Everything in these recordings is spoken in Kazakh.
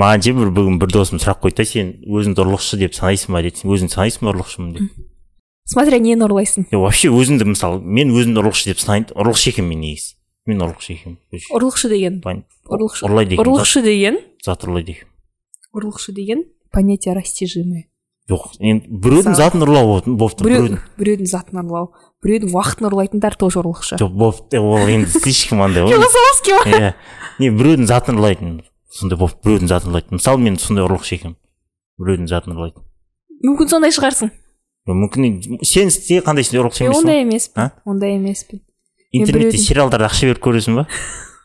маған ше бір бүгін бір досым сұрақ қойды да сен өзіңді ұрлықшы деп санайсың ба деді. Сен өзің санайсың ба ұрлықшымын деп? Смотря нені ұрлайсың. Е, вообще өзіңді мысалы мен өзімді ұрлықшы деп санаймын ұрлықшы екенмін мен негізі. Мен ұрлықшы екенмін ұрлықшы деген. ұрлықшы. ұрлайды екен ұрлықшы деген. зат ұрлайды екен ұрлықшы деген понятие растяжимое. Жоқ енді біреудің затын ұрлау болып болып тұр біреу біреудің. біреудің затын ұрлау. Біреудің уақытын ұрлайтындар тоже ұрлықшы. Жоқ болып ол енді слишком андай ғой. Философский ма иә не біреудің затын ұрлайтын сондай болып біреудің затын ұрлайтын мысалы мен сондай ұрлықшы екенмін біреудің затын ұрлайтын мүмкін сондай шығарсың. Мүмкін сен істе қандай сен ұрлықшы емессің ондай емеспін ондай емеспін интернетте сериалдарда ақша беріп көресің ба?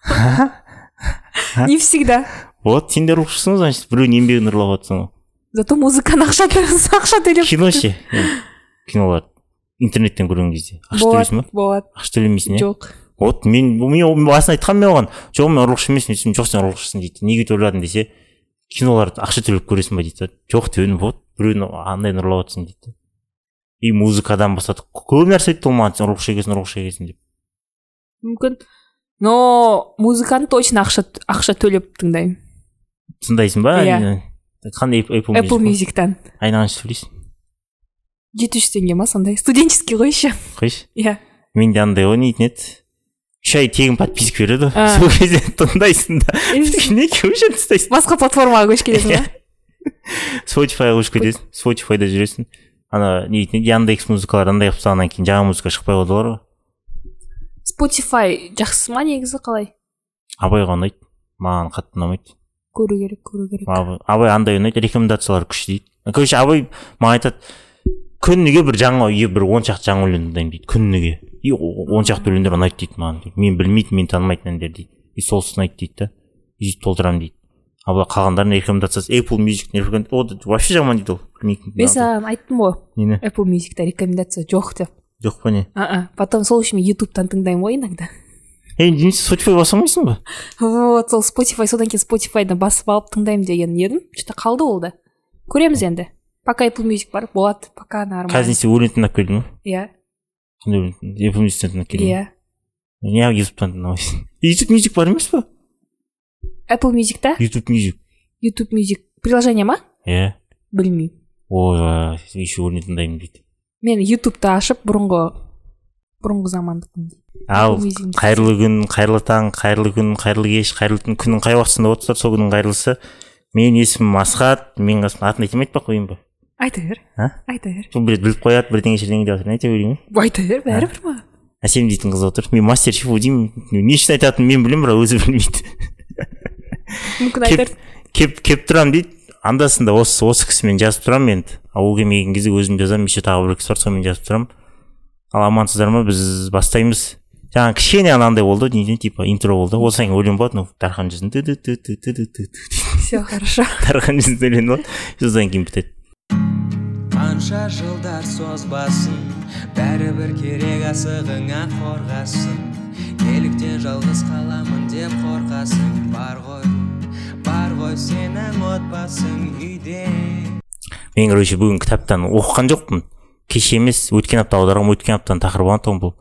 Не всегда. Вот сен де ұрлықшысың значит біреудің еңбегін ұрлап жатрсың ғой. Зато музыканы ақша ақша төлеп кино ше? Енді кинолар. Интернеттен көрген кезде. Ақша төлейсің ба? болады. Ақша төлемейсің иә жоқ. Вот мен мен басында айтқанмын мен оған. Жоқ мен ұрлықшы емеспін десем жоқ сен ұрлықшысың дейді. Неге төледің десе киноларды ақша төлеп көресің ба дейді. Жоқ дедім вот біреудің андайын ұрлап жатрсың дейді. И музыкадан бастады көп нәрсе айтты ол маған. Сен ұрлықшы екенсің ұрлықшы екенсің деп. Мүмкін. Но музыканы точно ақша ақша төлеп тыңдаймын. Тыңдайсың ба? Иә. қандай Apple, мюзиктан айына қанша төлейсің жеті жүз теңге ма сондай? Студенческий ғой еще. Қойшы. Иә. Менде андай ғой нейтін еді. Үш ай тегін подписка береді. Ғой сол кезде тыңдайсың да неге өшіріп тастайсың басқа платформаға көшіп кетесің ба? Spotifyға көшіп кетесің. Spotifyда жүресің. Ана не дейтін яндекс музыкалар андай қылып тастағаннан кейін жаңа музыка шықпай қалды ғой. Spotify жақсы ма негізі қалай? Абайға ұнайды. Маған қатты ұнамайды. Көру керек көру керек. Абай, андай ұнайды. Рекомендациялар күшті дейді. Короче абай маған айтады күніге бір жаңа бір он шақты жаңа өлең тыңдаймын дейді. Күніге. И он шақты өлеңдер ұнайды дейді маған дейді. мен білмейтін мен танымайтын әндер дейді и солсыз ұнайды дейді да и сөйтіп толтырамын дейді ал былай қалғандарын рекомендациясы apple music вообще жаман дейді ол. Білмейтін мен саған айттым ғой. Нені? Apple мюзикта рекомендация жоқ деп. Жоқ па не? А потом сол үшін мен ютубтан тыңдаймын ғой иногда. Ей немесе spotify баса алмайсың ба? Вот сол spotify содан кейін spotifyдан басып алып тыңдаймын деген едім. Че то қалды ол да. Көреміз енді. Пока apple music бар болады. Пока қазір нормально несе өлең тыңдап келдің ба иә. Apple иә неғып ютубтан тыңдамайсың youtube music бар емес па apple musicта youtube music youtube music приложение ма иә білмеймін ой еще өлең тыңдаймын дейді мен ютубты ашып бұрынғы бұрынғы замандықтың ал қайырлы күн қайырлы таң қайырлы күн қайырлы кеш қайырлы түн күннің қай уақытысында отырсыздар сол күннің қайырлысы менің есімім асхат менің қасымда атын айтпай ақ қояйын ба айта бер айта бер сол біліп қояды бірдеңе бірдеңе деп жатыр не айта берейін ба айта бер бәрібір ма? Әсем дейтін қыз отыр. Мен мастер шефу деймін. Не үшін айтатынын мен білемін бірақ өзі білмейді. Мүмкін айтар кеп кеп тұрамын дейді. Анда санда осы осы кісімен жазып тұрамын енді ал ол келмеген кезде өзім жазамын еще тағы бір кісі бар сонымен жазып тұрамын. Ал амансыздар ма? Біз бастаймыз. Жаңағы кішкене анандай болды не типа интро болды. Одан кейін өлең болады ну дархан жүзін все хорошо дархан жүзін өлең болады содан кейін бітеді қанша жылдар созбасын бәрібір керек асығыңа қорғасын. Неліктен жалғыз қаламын деп қорқасың бар ғой бар ғой сенің отбасың үйде. Мен короче бүгін кітаптан оқыған жоқпын. Кеше емес өткен апта аударғанмын өткен аптаның тақырыбы антон бұл.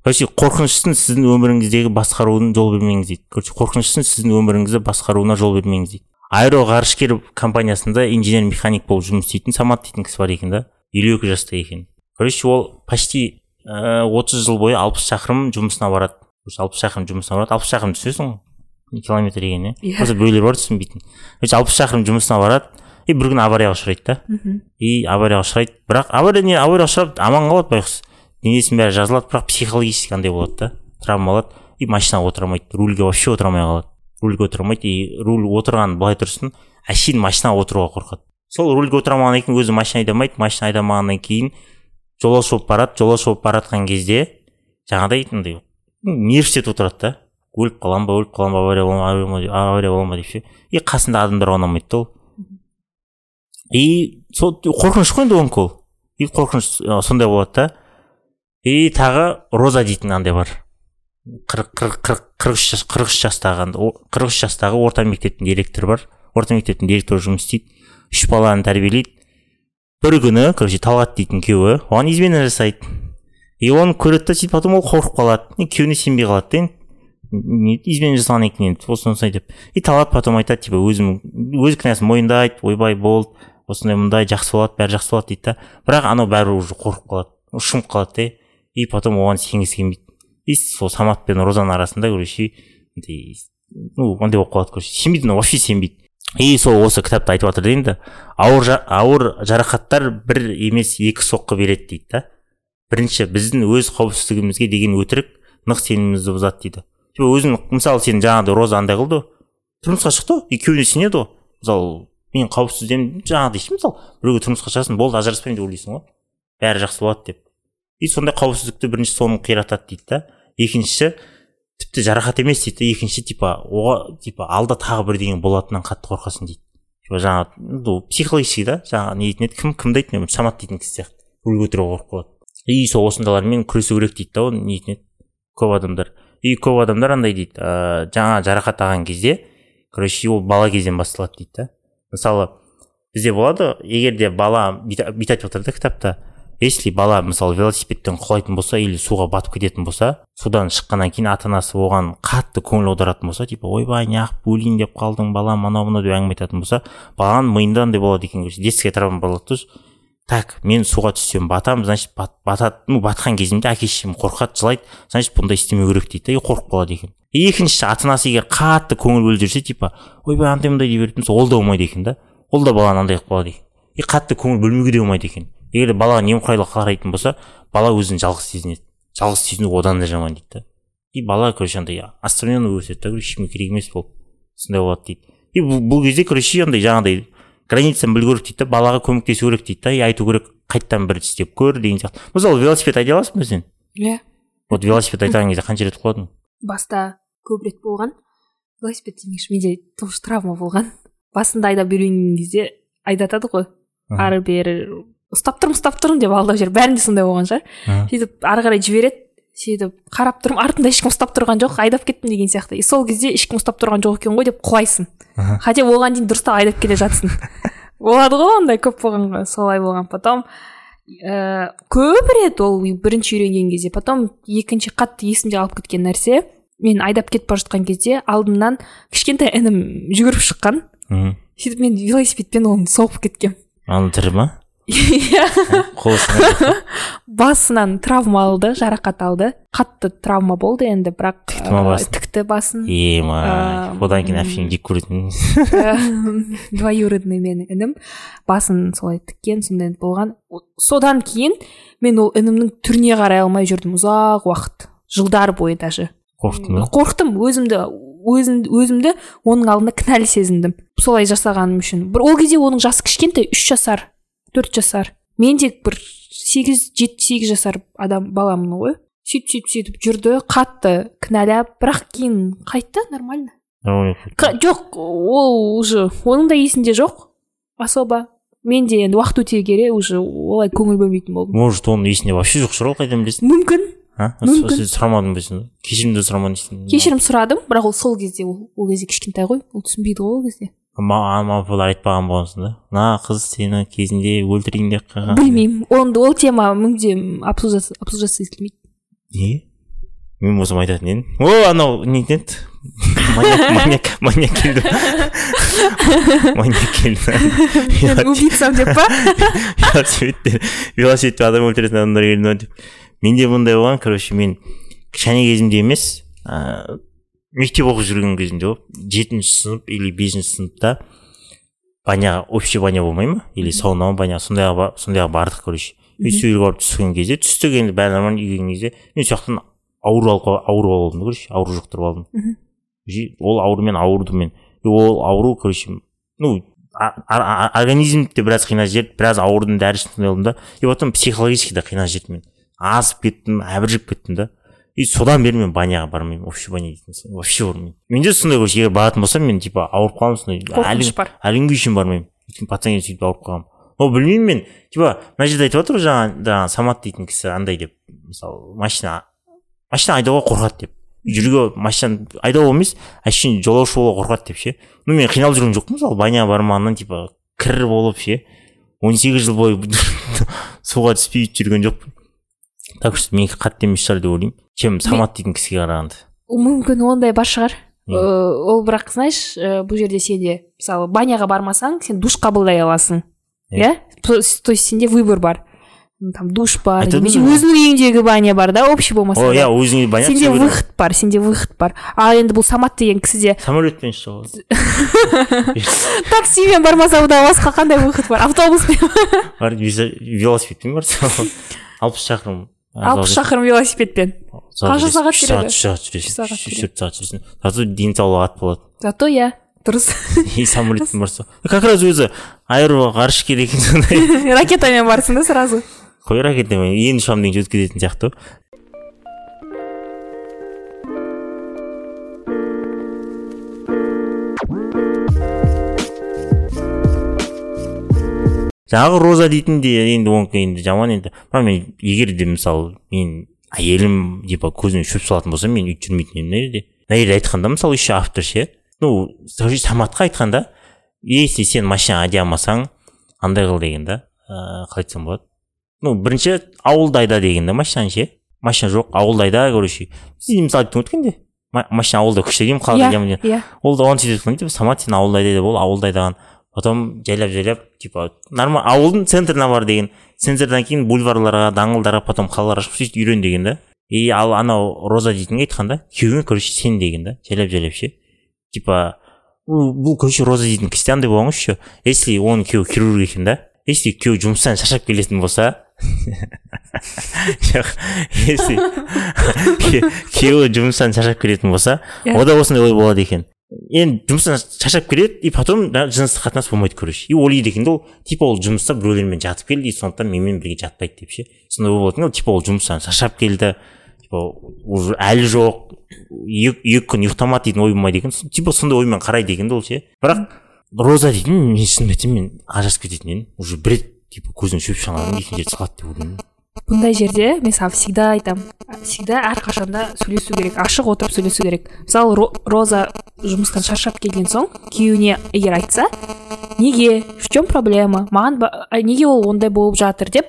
Короче қорқыныштың сіздің өміріңіздегі басқаруын жол бермеңіз дейді. Короче қорқыныштың сіздің өміріңізді басқаруына жол бермеңіз дейді. Аэроғарышкер компаниясында инженер механик болып жұмыс істейтін самат дейтін кісі бар екен да. елу екі жаста екен. Короче ол почти отыз жыл бойы алпыс шақырым жұмысына барады. Алпыс шақырым жұмысына барады. Алпыс шақырым түсінесің ғой? Километр деген иә? Иә. просто біреулер бар түсінбейтін. Короче алпыс шақырым жұмысына барады. И бір күні аварияға ұшырайды да. Мхм. И аварияға ұшырайды. Бірақ авария не? Аварияға ұшырап аман қалады байғұс. Денесінің бәрі жазылады бірақ психологически андай болады да. Травма алады и машинаға отыра алмайды. Рульге вообще отыра алмай қалады. Рульге отыра алмайды. И руль отырған былай тұрсын әшейін машинаға отыруға қорқады. Сол рульге отыра алмағаннан кейін өзі машина айдамайды. Машина айдамағаннан кейін жолаушы болып барады. Жолаушы болып бара жатқан кезде жаңағыдай андай нервтетіп отырады да? Өліп қаламын ба өліп қаламын ба авария бола ма авария бола ма деп ше. И қасында адамдарға ұнамайды да ол. И сол қорқыныш қой енді онікі ол. И қорқыныш сондай болады да. И тағы роза дейтін андай бар. Қырық қырық қырық үш жас қырық үш жастағы қырық үш жастағы орта мектептің директоры бар. Орта мектептің директоры жұмыс істейді үш баланы тәрбиелейді. Бір күні короче талғат дейтін күйеуі оған измена жасайды. И оны көреді да сөйтіп потом ол қорқып қалады. Күйеуіне сенбей қалады да измена жасаған екен енді осындай осындай деп. И талғат потом айтады типа өзім өз кінәсін мойындайды ойбай болды осындай мындай жақсы болады бәрі жақсы болады дейді да. Бірақ анау бәрібір уже қорқып қалады ұшынып қалады да. И потом оған сенгісі келмейді. И сол самат пен розаның арасында короче ну андай болып қалады короче сенбейді ну вообще сенбейді и сол осы кітапта айтып жатыр да ауыр, ауыр жарақаттар бір емес екі соққы береді дейді да бірінші біздің өз қауіпсіздігімізге деген өтірік нық сенімімізді бұзады дейді өзің мысалы сен жаңағыдай роза андай қылды ғой тұрмысқа шықты ғой и күйеуіне сенеді ғой мысалы мен қауіпсіздемін жаңағыдай ше мысалы біреуге тұрмысқа шығасың болды ажыраспаймын деп ойлайсың ғой бәрі жақсы болады деп и сондай қауіпсіздікті бірінші соны қиратады дейді да. Екіншісі тіпті жарақат емес дейді да. Екінші типа оға типа алда тағы бірдеңе болатынынан қатты қорқасың дейді. Типа жаңағы психологический да. Жаңағы не дейтін еді? Кім кімді айтты мен самат дейтін кісі сияқты. Рөл көтеруге қорқып қалады. И сол осындайлармен күресу керек дейді да не дейтін еді? Көп адамдар. И көп адамдар андай дейді ыыы жаңа жарақат алған кезде короче ол бала кезден басталады дейді да. Мысалы бізде болады егер де бала бүйтіп айтып жатыр да кітапта если бала мысалы велосипедтен құлайтын болса или суға батып кететін болса судан шыққаннан кейін ата анасы оған қатты көңіл аударатын болса типа ойбай неғып өлейін деп қалдың балам анау мынау деп әңгіме айтатын болса баланың миында андай болады екен короче детская травма болады так мен суға түссем батамын значит бат, батады ну батқан кезімде әке шешем қорқады жылайды значит бұндай істемеу керек дейді да и қорқып қалады екен екіншісі ата анасы егер қатты көңіл бөліп жүрсе типа ойбай андай мындай дей беретін болса ол да болмайды екен да. Ол да баланы андай қылып қалады екен. И қатты көңіл бөлмеуге де болмайды екен. Егер де балаға немқұрайлы қарайтын болса бала өзін жалғыз сезінеді. Жалғыз сезіну одан да жаман дейді и бала короче андай отстраненно өседі да короче ешкімге керек емес болып сондай болады дейді. И бұл, бұл кезде короче андай жаңағыдай границаны білу керек дейді да балаға көмектесу керек дейді да и айту керек қайтадан бір істеп көр деген сияқты. Мысалы велосипед айдай аласың ба сен? Иә. Вот велосипед айдаған кезде қанша рет құладың баста көп рет болған. Велосипед демекші менде тоже травма болған. Басында айдап үйренген кезде айдатады ғой. Ары бері ұстап тұрмын ұстап тұрмын деп алдап жіберіп бәрінде сондай болған шығар. Сөйтіп ары қарай жібереді сөйтіп қарап тұрмын артымда ешкім ұстап тұрған жоқ айдап кеттім деген сияқты. И сол кезде ешкім ұстап тұрған жоқ екен ғой деп құлайсың хотя оған дейін дұрыстап айдап келе жатсың. Болады ғой ондай көп болған ғой солай болған. Потом ә, көп рет ол бірінші үйренген кезде потом екінші қатты есімде қалып кеткен нәрсе мен айдап кетіп бара жатқан кезде алдымнан кішкентай інім жүгіріп шыққан. Мхм. Сөйтіп мен велосипедпен оны соғып кеткенмін ана тірі ма? Иә басынан травма алды жарақат алды. Қатты травма болды енді бірақ Тікті ма басын? тікті басын. Ема одан кейін әпшейін жек көретін. Ә, двоюродный менің інім. Басын солай тіккен сондай болған. Содан кейін мен ол інімнің түріне қарай алмай жүрдім ұзақ уақыт. Жылдар бойы даже. Қорықтың ба? Қорықтым. Өзімді өзім, өзімді оның алдында кінәлі сезіндім. Солай жасағаным үшін. Бір ол кезде оның жасы кішкентай үш жасар. Төрт жасар. Мен де бір сегіз жеті сегіз жасар адам баламын ғой. Сөйтіп сөйтіп сөйтіп жүрді қатты кінәлап бірақ кейін қайтты нормально. Жоқ ол уже оның да есінде жоқ особо. Мен де енді уақыт өте келе уже олай көңіл бөлмейтін болдым. Может оның есінде вообще жоқ шығар ол қайдан білесің? Мүмкін. А? Мүмкін. сұрамадың ба сен? Кешірім де сұрамадың кешірім сұрадым бірақ ол сол кезде ол, ол кезде кішкентай ғой ол түсінбейді ғой ол кезде. Мама папалар айтпаған болғансың да. Мына қыз сені кезінде өлтірейін деп қалған білмеймін. оны ол тема мүлдем обсуждаться етілмейді неге мен болсам айтатын едім. О анау не еді маньяк маньяк маньяк келді. Маньяк келді. Убийцам деп па? Велосипедте велосипедте адам өлтіретін адамдар келді ма деп. Менде мындай болған. Короче мен кішкене кезімде емес ыыы мектеп оқып жүрген кезімде ғой жетінші сынып или бесінші сыныпта баняға общий баня болмай ма? Или сауна ма баня сондайға ба- сондайға бардық короче. И сол жерге барып түскен кезде түстік енді бәрі нормально үйге келген кезде мен сол жақтан ауру алып ауру алып алдым да короче ауру жұқтырып алдым. Ол аурумен ауырдым мен. И ол ауру короче ну организмді біраз қинап жіберді біраз ауырдым дәрі ішіп болдым да. И потом психологически да қинап жіберді мен. Азып кеттім әбіржіп кеттім да. И содан бері мен баняға бармаймын общий баня дейтін вообще бармаймын менде сондай короче егер баратын болсам мен типа ауырып қаламын сондай қорқыныш бар әлі күнге шейін бармаймын өйткені пацан сөйтіп ауырып қалғанмын ол білмеймін мен типа мына жерде айтып жатыр ғой жаңа жаңағы самат дейтін кісі андай деп мысалы машина машина айдауға қорқады деп жүрге машина айдау емес әшейін жолаушы болуға қорқады деп ше ну мен қиналып жүрген жоқпын мысалы баняға бармағаннан типа кір болып ше он сегіз жыл бойы суға түспей жүрген жоқпын так что менікі қатты емес шығар деп ойлаймын. Чем самат дейтін кісіге қарағанда. Мүмкін ондай бар шығар? Э, ол бірақ знаешь э, бұл жерде сенде мысалы баняға бармасаң сен душ қабылдай аласың. Иә. то есть сенде выбор бар. Там душ бар немесе өзіңнің үйіңдегі баня бар да общий болмаса иә өзіңе баня сенде выход бар сенде выход бар. Ал енді бұл самат деген кісіде самолетпен шығу таксимен бармаса одан басқа қандай выход бар? Автобуспен. Бар велосипедпен барсың алпыс шақырым алпыс шақырым велосипедпен. қанша сағат жүреді? сағат үш сағат жүресің. Үш сағат үш төрт сағат жүресің. Зато денсаулығы ат болады. Зато иә. Дұрыс. И самолетпен барса. Как раз өзі аэроғарышкер екен сондай. Ракетамен барсың да сразу. Қой ракетамен. Енді ұшамын дегенше өткізетін сияқты. ғой жаңағы роза дейтін де енді онікі енді жаман енді. Бірақ мен егер де мысалы мен әйелім типа көзіне шөп салатын болса мен өйтіп жүрмейтін едім мына жерде мына жерде айтқанда мысалы еще автор ше. Ну саматқа айтқанда если сен машина айдай алмасаң андай қыл деген да ыыы қалай айтсам болады. Ну бірінші ауылда айда деген да машинаны ше. Машина жоқ ауылда айда короче. Сіз мысалы айттың өткенде. Ма- машина ауылда күшті деймін қалада иә иә. Ол да оны сөйтіп айтқан типа самат сен ауылда айда деп ол ауылда айдаған потом жайлап жайлап типа нормально ауылдың центріне бар деген центрдан кейін бульварларға даңғылдарға потом қалаларға шығып сөйтіп үйрен деген да. И ал анау роза дейтінге айтқан да? Күйеуіңе короче сен деген да. Жайлап жайлап ше. Типа бұл короче роза дейтін кісіде андай болған если оның күйеуі хирург екен да если күйеуі жұмыстан шаршап келетін болса жоқ если күйе- күйеуі жұмыстан шаршап келетін болса ода осындай ой болады екен. Енді жұмыстан шаршап келеді и потом жыныстық қатынас болмайды короче. И ойлайды екен ол типа ол жұмыста біреулермен жатып келді и сондықтан менімен бірге жатпайды деп ше. Сондай ол типа ол жұмыстан шаршап келді типа уже әлі жоқ екі күн ұйықтамады дейтін ой болмайды екен. Типа сондай оймен қарайды екен да ол ше. Бірақ роза дейтін мен шынымды айтсам мен ажырасып кететін едім. Уже бір рет типа көзіне шөп шалған екінші рет салады деп ойлаймын бұндай жерде мен саған всегда айтамын всегда әрқашанда сөйлесу керек ашық отырып сөйлесу керек. Мысалы Ро- роза жұмыстан шаршап келген соң күйеуіне егер айтса неге в чем проблема? Маған ба- а, неге ол ондай болып жатыр деп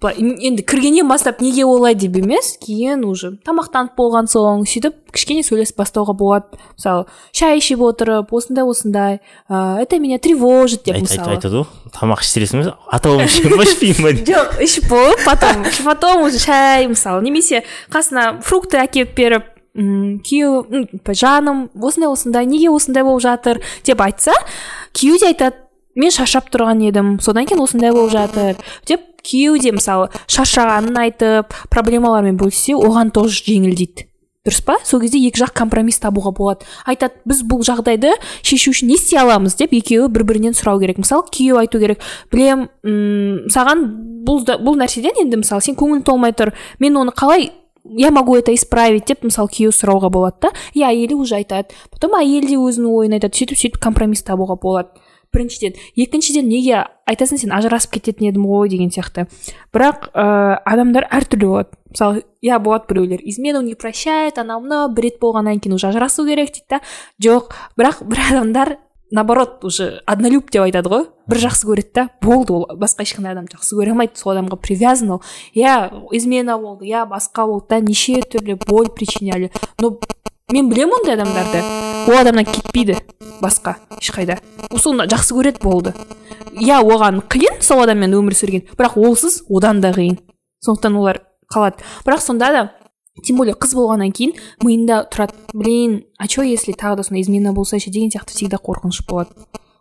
былай, ен- енді кіргеннен бастап неге олай деп емес кейін уже тамақтанып болған соң сөйтіп кішкене сөйлесіп бастауға болады. Мысалы шай ішіп отырып осындай осындай ә, это меня тревожит деп мысалы. айтады ғой. Тамақ іштересің бе атауым ішемін ба ішпеймін ба? жоқ ішіп болып потом потом уже шай мысалы немесе қасына фрукты әкеліп беріп м күйеу м, жаным осындай осындай неге осындай болып жатыр деп айтса күйеу де айтады мен шаршап тұрған едім содан кейін осындай болып жатыр деп күйеу де мысалы шаршағанын айтып проблемалармен бөліссе оған тоже жеңілдейді. Дұрыс па? Сол кезде екі жақ компромисс табуға болады. Айтады біз бұл жағдайды шешу үшін не істей аламыз? деп екеуі бір бірінен сұрау керек. Мысалы күйеу айту керек. Білем м саған бұл, бұл нәрседен енді мысалы сен көңілің толмай тұр. Мен оны қалай я могу это исправить. Деп мысалы күйеу сұрауға болады да? И әйелі уже айтады потом әйел де өзінің ойын айтады сөйтіп сөйтіп компромисс табуға болады біріншіден екіншіден неге айтасың сен? Ажырасып кететін едім ғой деген сияқты. Бірақ ә, адамдар әртүрлі болады мысалы иә болады біреулер. Измену не прощает анау мынау бір рет болғаннан кейін уже ажырасу керек дейді да? Жоқ. Бірақ бір адамдар наоборот уже однолюб деп айтады ғой. Бір жақсы көреді да. Болды ол. Басқа ешқандай адам жақсы көре алмайды. Сол адамға привязан ол. Иә измена болды. Иә басқа болды да. Неше түрлі боль причиняли. Но мен білемін ондай адамдарды. Ол адамнан кетпейді басқа ешқайда. Соны жақсы көреді болды. Иә оған қиын сол адаммен өмір сүрген. Бірақ олсыз одан да қиын. Сондықтан олар қалады. Бірақ сонда да тем более қыз болғаннан кейін миында тұрады. Блин а че если тағы да сондай измена болса ше деген сияқты всегда қорқыныш болады.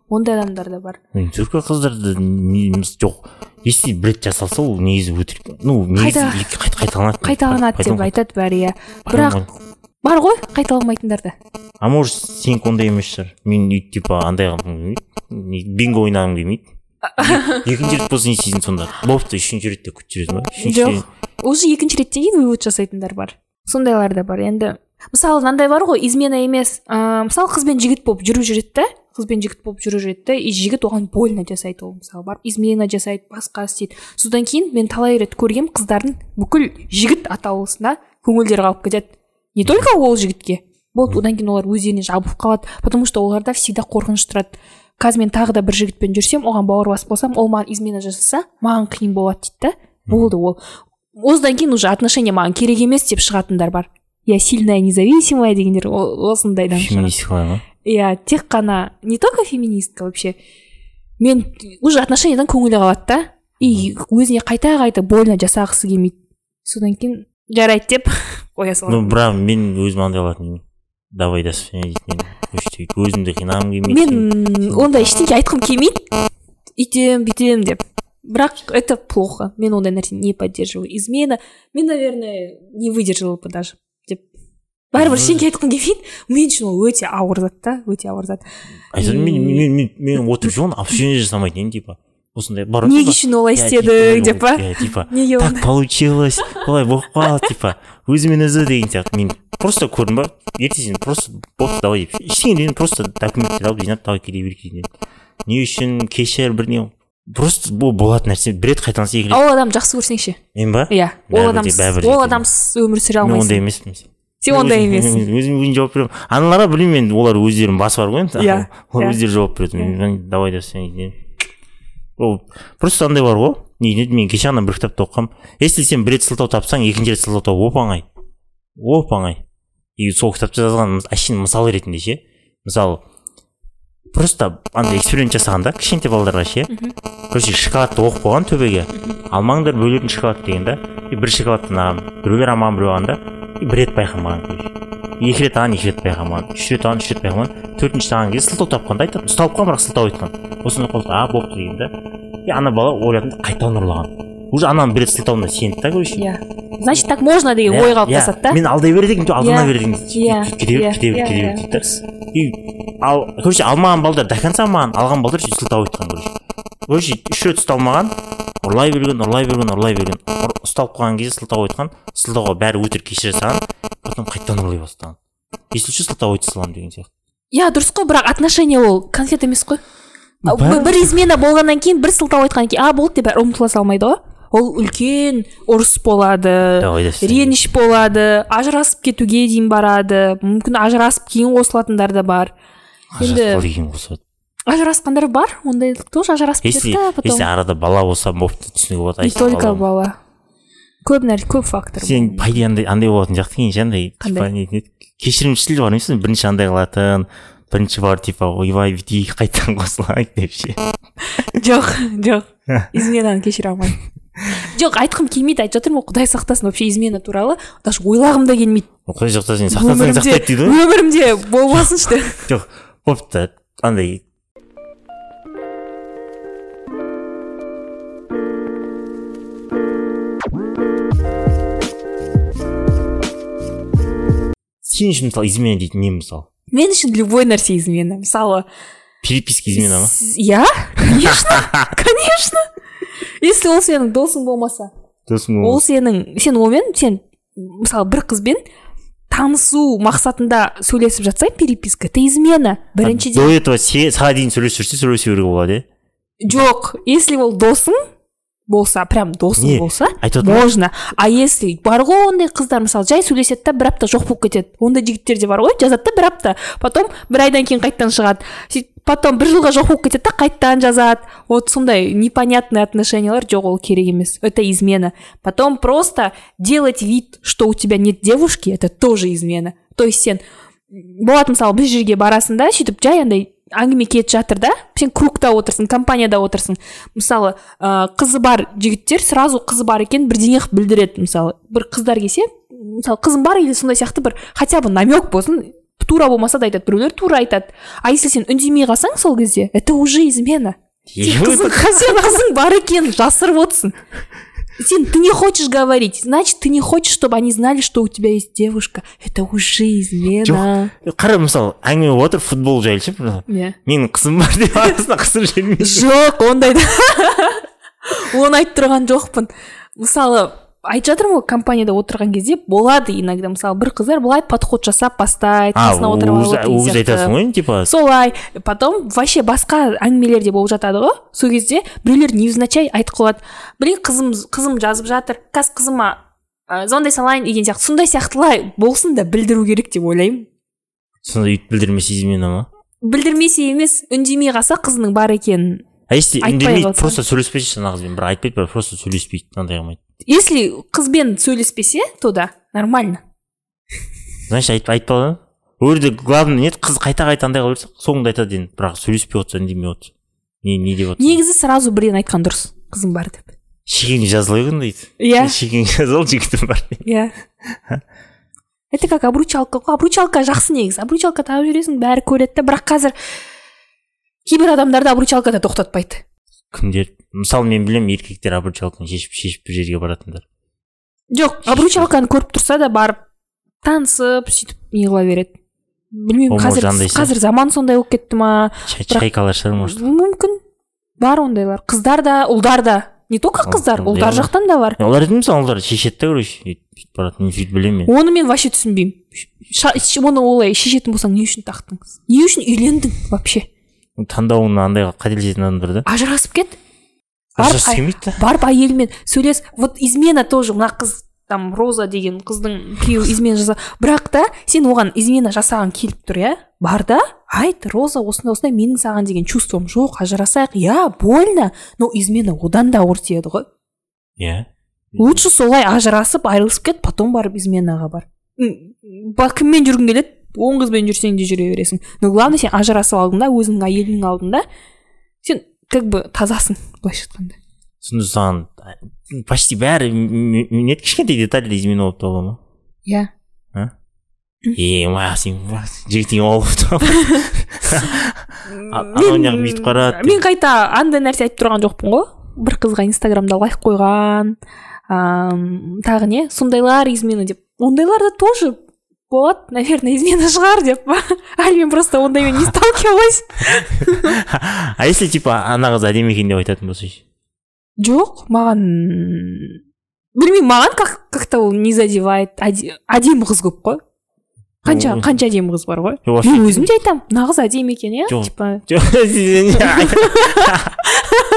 Ондай адамдар да бар. Қыздарды неміз жоқ. Если бір рет жасалса ол негізі өтірік. Ну негізі қайталанады. Қайталанады. деп айтады бәрі иә. Бірақ бар ғой қайталамайтындар да. А может сенікі ондай емес шығар. Мен типа андай қылғым келмейді. Не- бинго ойнағым келмейді. Екінші рет болса не істейсің сонда болыпты үшінші ретте ба үшінші жоқ уже екінші реттен кейін вывод жасайтындар бар сондайлар да бар енді мысалы мынандай бар ғой измена емес ыыы мысалы қыз бен жігіт болып жүріп жүреді да қыз бен жігіт болып жүріп жүреді да и жігіт оған больно жасайды ол мысалы барып измена жасайды басқа істейді содан кейін мен талай рет көргем қыздардың бүкіл жігіт атаулысына көңілдері қалып кетеді не только ол жігітке болды одан кейін олар өздеріне жабылып қалады потому что оларда всегда қорқыныш тұрады қазір мен тағы да бір жігітпен жүрсем оған бауыр басып қалсам ол маған измена жасаса маған қиын болады дейді да. Болды ол. Осыдан кейін уже отношения маған керек емес деп шығатындар бар. Я сильная независимая дегендер осындайдан. Шығады феминистикалар ма? Иә тек қана не только феминистка вообще. Мен уже отношениядан көңілі қалады да. И өзіне қайта қайта больно жасағысы келмейді. Содан кейін жарайды деп қоя ну саламын бірақ мен өзім андай қылатын давай до свидания дейтін едім өзімді қинағым келмейді. Мен ондай ештеңе айтқым келмейді. Үйтем бүйтем деп. Бірақ это плохо. Мен ондай нәрсені не поддерживаю. Измена. Мен наверное не выдержала бы даже деп. Бәрібір ештеңе айтқым келмейді. Мен үшін ол өте ауыр зат та өте ауыр зат. Мен мен мен мен отырып жүрмін обсуждение жасамайтын едім типа. Осындай бар неге үшін олай «Я, істедің деп па типа неге так получилось былай болып қалды типа өзімен өзі деген сияқты. Мен просто көрдім ба ертесіне просто болды давай деп. Ештеңе просто документтер алып жинап давай кете берейік дедім не үшін кешір бірдеңе просто бұл болатын нәрсе бір рет қайталанса екі рет ол адамды жақсы көрсең ше мен ба? Иә ол адамсыз ол адамсыз өмір сүре мен ондай алмайсың емеспін сен ондай емессің өзім өзім жауап беремін. Аналарға білмеймін енді олар өздерінің басы бар ғой енді. Иә, олар иә. өздері жауап береді. Мен давай свидания ол просто андай бар ғой. Не мен кеше ғана бір кітапта оқығанмын если сен бір рет сылтау тапсаң екінші рет сылтау табу оп оңай оп оңай и сол кітапта жазған әшейін мысал ретінде ше мысалы просто андай эксперимент жасағанда кішкентай балаларға ше короче шоколадты оқып қойған төбеге алмаңдар бөлетін шоколад деген да и бір шоколадты алған біреулер алмаған біреу алған да и бір рет байқамаған екі рет алған екі рет байқамаған үш рет алған үш рет байқамаған төртінші алған кезде сылтау тапқанда айтады ұсталып қалған бірақ сылтау айтқан осыны а болыпты деген да и ана бала ойлады да қайтадан ұрлаған уже ананың бір рет сылтауына сенді да короче иә значит так можно деген Иә, ой иә. қалыптасады да мен алдай береді екенмін алдана Иә, береді иә, екенмін кете бер иә, кете бер иә, кете иә, бер дейді да и ал короче алмаған балдар до конца алмаған алған балдар сөйтіп сылтау айтқан короче. Короче үш рет ұсталмаған ұрлай берген ұрлай берген ұрлай берген. Ұсталып қалған кезде сылтау айтқан сылтауға бәрі өтірік кешіре салған потом қайтадан ұрлай бастаған. Если что сылтау айта саламын деген сияқты. Иә дұрыс қой бірақ отношения ол конфет емес қой. Бір измена болғаннан кейін бір сылтау айтқаннан кейін а болды деп бәрі ұмытыла салмайды ғой. Ол үлкен ұрыс болады реніш болады ажырасып кетуге дейін барады мүмкін ажырасып кейін қосылатындар да бар. Ажырасып енді- ажырасқандар бар ондай тоже ажырасып если да потом. если арада бала болса болыпты түсінуге болады не только бала. Көп нәрсе көп фактор сен по идее андай андай болатын сияқты екен ше андай Қандай? кешірімшіл бар емеспін бірінші андай қылатын бірінші бар типа ойбай бүйтейік қайтадан қосылайық деп ше. Жоқ жоқ. Изменаны кешіре алмаймын. Жоқ айтқым келмейді айтып жатырмын ғой құдай сақтасын вообще измена туралы. Даже ойлағым да келмейді. Құдай сақтасын сақтансаң өмірімде сақтайды дейді ғой. өмірімде болмасыншы жоқ болыпты андай. Сен үшін мысалы измена дейтін не мысалы мен үшін любой нәрсе измена. Мысалы переписка измена ма? иә конечно конечно. Если ол сенің досың болмаса досың ол сенің сен онымен сен мысалы бір қызбен танысу мақсатында сөйлесіп жатсаң переписка это измена. Біріншіден до этого сағат дейін сөйлесіп жүрсе сөйлесе беруге болады иә жоқ если ол досың болса прям досың болса можно. А если бар ғой ондай қыздар мысалы жай сөйлеседі да бір апта жоқ болып кетеді. Ондай жігіттер де бар ғой жазады да бір апта. Потом бір айдан кейін қайтадан шығады. Сөйтіп потом бір жылға жоқ болып кетеді да қайтадан жазады. Вот сондай непонятный отношениялар жоқ ол керек емес. Это измена. Потом просто делать вид что у тебя нет девушки это тоже измена. То есть сен болады мысалы бір жерге барасың да сөйтіп жай андай әңгіме кетіп жатыр да сен кругта отырсың компанияда отырсың. Мысалы ә, қызы бар жігіттер сразу қызы бар екенін бірдеңе қылып білдіреді мысалы. Бір қыздар келсе мысалы қызым бар или сондай сияқты бір хотя бы намек болсын тура болмаса да айтады біреулер тура айтады. А если сен үндемей қалсаң сол кезде это уже измена. Сен қызың, бар екенін жасырып отырсың. Сен ты не хочешь говорить значит ты не хочешь чтобы они знали что у тебя есть девушка. Это уже измена. Қара мысалы әңгіме болып жатыр футбол жайлы ше иә. Менің қызым бар деп арасына қысып жібермейді жоқ ондайды оны айтып тұрған жоқпын. Мысалы айтып жатырмын ғой компанияда отырған кезде болады иногда. Мысалы бір қыздар былай подход жасап бастайды қасына отырып айтасың ғой типа? Солай. Потом вообще басқа әңгімелер де болып жатады ғой. Сол кезде біреулер невзначай айтып қояды блин қызым қызым жазып жатыр. Қазір қызыма ә, звондай салайын деген сияқты. Сондай сияқтылай болсын да білдіру керек деп ойлаймын. Сонда өйтіп білдірмесе измена ма білдірмесе емес үндемей қалса қызының бар екенін. А если үндемейді просто сөйлеспейді ана қызбен бір айтпайды бір просто сөйлеспейді андай қылмайды если қызбен сөйлеспесе то да нормально. Значит айтып айтпаған ол жерде главный не еді, қыз қайта қайта андай қыла берсе соңында айтады енді бірақ сөйлеспей отырса үндемей отырса. Не не деп отырсың негізі сразу бірден айтқан дұрыс қызым бар деп. Шегеңе жазыла берген дейді. Иә. Шегеңе жаза ал жігітім бар иә. Это как обручалка. Ғой обручалка жақсы негізі. Обручалка тағып жүресің бәрі көреді да бірақ қазір кейбір адамдарды обручалкада тоқтатпайды. Кімдер мысалы мен білемін еркектер обручалканы шешіп шешіп бір жерге баратындар. Жоқ обручалканы көріп тұрса да барып танысып сөйтіп не қыла береді. Білмеймін қазір қазір заман сондай болып кетті ма? Чайкалар шығар может мүмкін бар ондайлар. Қыздар да ұлдар да. Не только қыздар ұлдар жақтан да бар. Олар мысалы олар шешеді да короче сөйтіп барады мен сөйтіп білемін мен. Оны мен вообще түсінбеймін. Оны олай шешетін болсаң не үшін тақтыңыз? Не үшін үйлендің вообще? Таңдауын андайға қателесетін адамдар да ажырасып кет. Барып, барып әйелімен сөйлес вот измена тоже. Мына қыз там роза деген қыздың күйеуі измена жаса. Бірақ та сен оған измена жасаған келіп тұр иә? Бар да? Айт роза осындай осындай менің саған деген чувством жоқ ажырасайық. Иә больно. Но измена одан да ауыр тиеді ғой. Иә. Лучше солай ажырасып айырылысып кет потом барып изменаға бар. Кіммен жүргің келеді? Он қызбен жүрсең де жүре бересің. Но главное сен ажырасып алдың да өзіңнің әйеліңнің алдында сен как бы тазасың былайша айтқанда. Сонда саған почти бәрі м- м- не еді, кішкентай детальде измена болып табыла ма? Иә. Е сен жігітің анау неғып бүйтіп қарады? Мен қайта андай нәрсе айтып тұрған жоқпын ғой. Бір қызға инстаграмда лайк қойған ам, тағы не? Сондайлар измена деп. Ондайлар да тоже болады наверное измена шығар деп әлі мен просто ондаймен не сталкивалась. А если типа ана қыз әдемі екен деп айтатын болса ше жоқ маған білмеймін маған как как то ол не задевает. Әде- әдемі қыз көп қой қанша қанша әдемі қыз бар ғой мен өзім де айтамын мына қыз әдемі екен иә типа.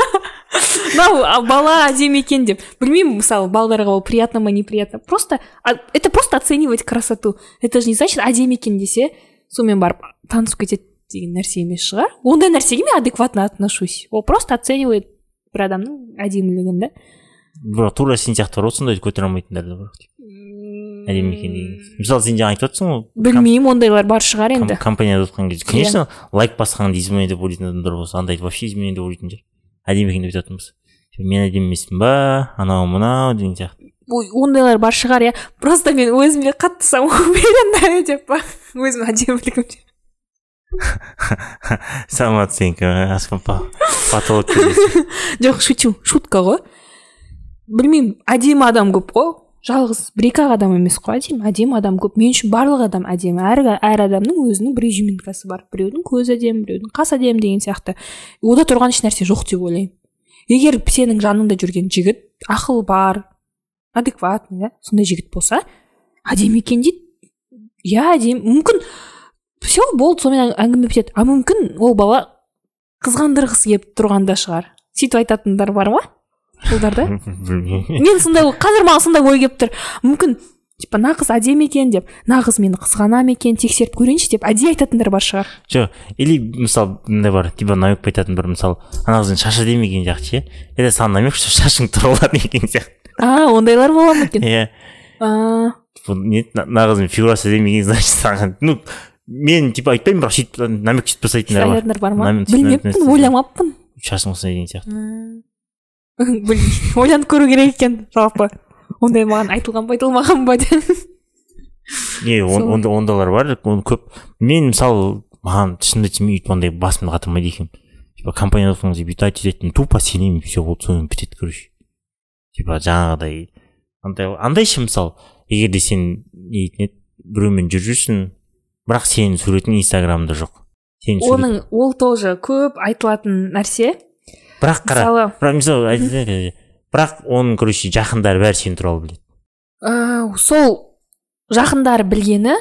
мынау бала әдемі екен деп. Білмеймін мысалы балаларға ол приятно ма неприятно. Просто а, это просто оценивать красоту. Это же не значит әдемі екен десе сонымен барып танысып кетеді деген нәрсе емес шығар. Ондай нәрсеге мен адекватно отношусь. Ол просто оценивает бір адамның әдемілігін да. Бірақ тура сен сияқтылар ғой сондайды көтере алмайтындар да бар әдемі екен деген мысалы сен жаңа айтып жатрсың ғой білмеймін ондайлар бар шығар енді. компанияда отқан кезде. Конечно лайк басқанды измене деп ойлайтын адамдар болса андайды вообще измене деп ойлайтын шығар әдемі екен деп айтатын болса. Мен әдемі емеспін ба анау мынау деген сияқты Ой, ондайлар бар шығар иә просто мен өзіме қатты самоуверенная деп па өзімнің әдемілігімде самооценка потолок жоқ шучу шутка ғой білмеймін әдемі адам көп қой жалғыз бір екі ақ адам емес қой әдемі әдемі адам көп мен үшін барлық адам әдемі әр, әр адамның өзінің бір изюминкасы бар. Біреудің көзі әдемі біреудің қасы әдемі деген сияқты. Ода тұрған ешнәрсе жоқ деп ойлаймын. Егер сенің жаныңда жүрген жігіт ақыл бар адекватный да сондай жігіт болса әдемі екен дейді. Иә әдемі мүмкін все болды сонымен әңгіме бітеді. А мүмкін ол бала қызғандырғысы келіп тұрғанда шығар. Сөйтіп айтатындар бар ма? Ұлдарда білмеймін мен сондай қазір маған сондай ой келіп тұр. Мүмкін типа мына қыз әдемі екен деп мына қыз мені қызғана ма екен тексеріп көрейінші деп әдейі айтатындар бар шығар. Жоқ или мысалы мындай бар типа намек айтатын бір мысалы ана қыздың шашы әдемі екен? сияқты ше. Это саған намек что шашың тұрғылады екен сияқты. А ондайлар бола ма екен? Иә. Не мына қыздың фигурасы әдемі екен значит саған. Ну мен типа айтпаймын бірақ сөйтіп намек сөйтіп жасайтындар бар ма? Білмеппін ойламаппын. Шашың осындай деген сияқты. Білмеймін. ойланып көру керек екен жалпы. Ондай маған айтылған ба айтылмаған ба деп. Онда ондайлар бар оны көп. Мен мысалы маған шынымды айтсам өйтіп ондай басымды қатырмайды екенмін типа компанияда отырған кезде бүйтіп айтып жүретін тупо сенемін все болды сонымен бітеді короче. Типа жаңағыдай. Андай андай ше мысалы егер де сен не дейтін еді біреумен жүріп жүрсің бірақ сенің суретің инстаграмда жоқ. Сенің оның ол тоже көп айтылатын нәрсе. Бірақ қара мысалы бірақ мысалы бірақ оның короче жақындары бәрі сен туралы біледі. Ә, сол жақындары білгені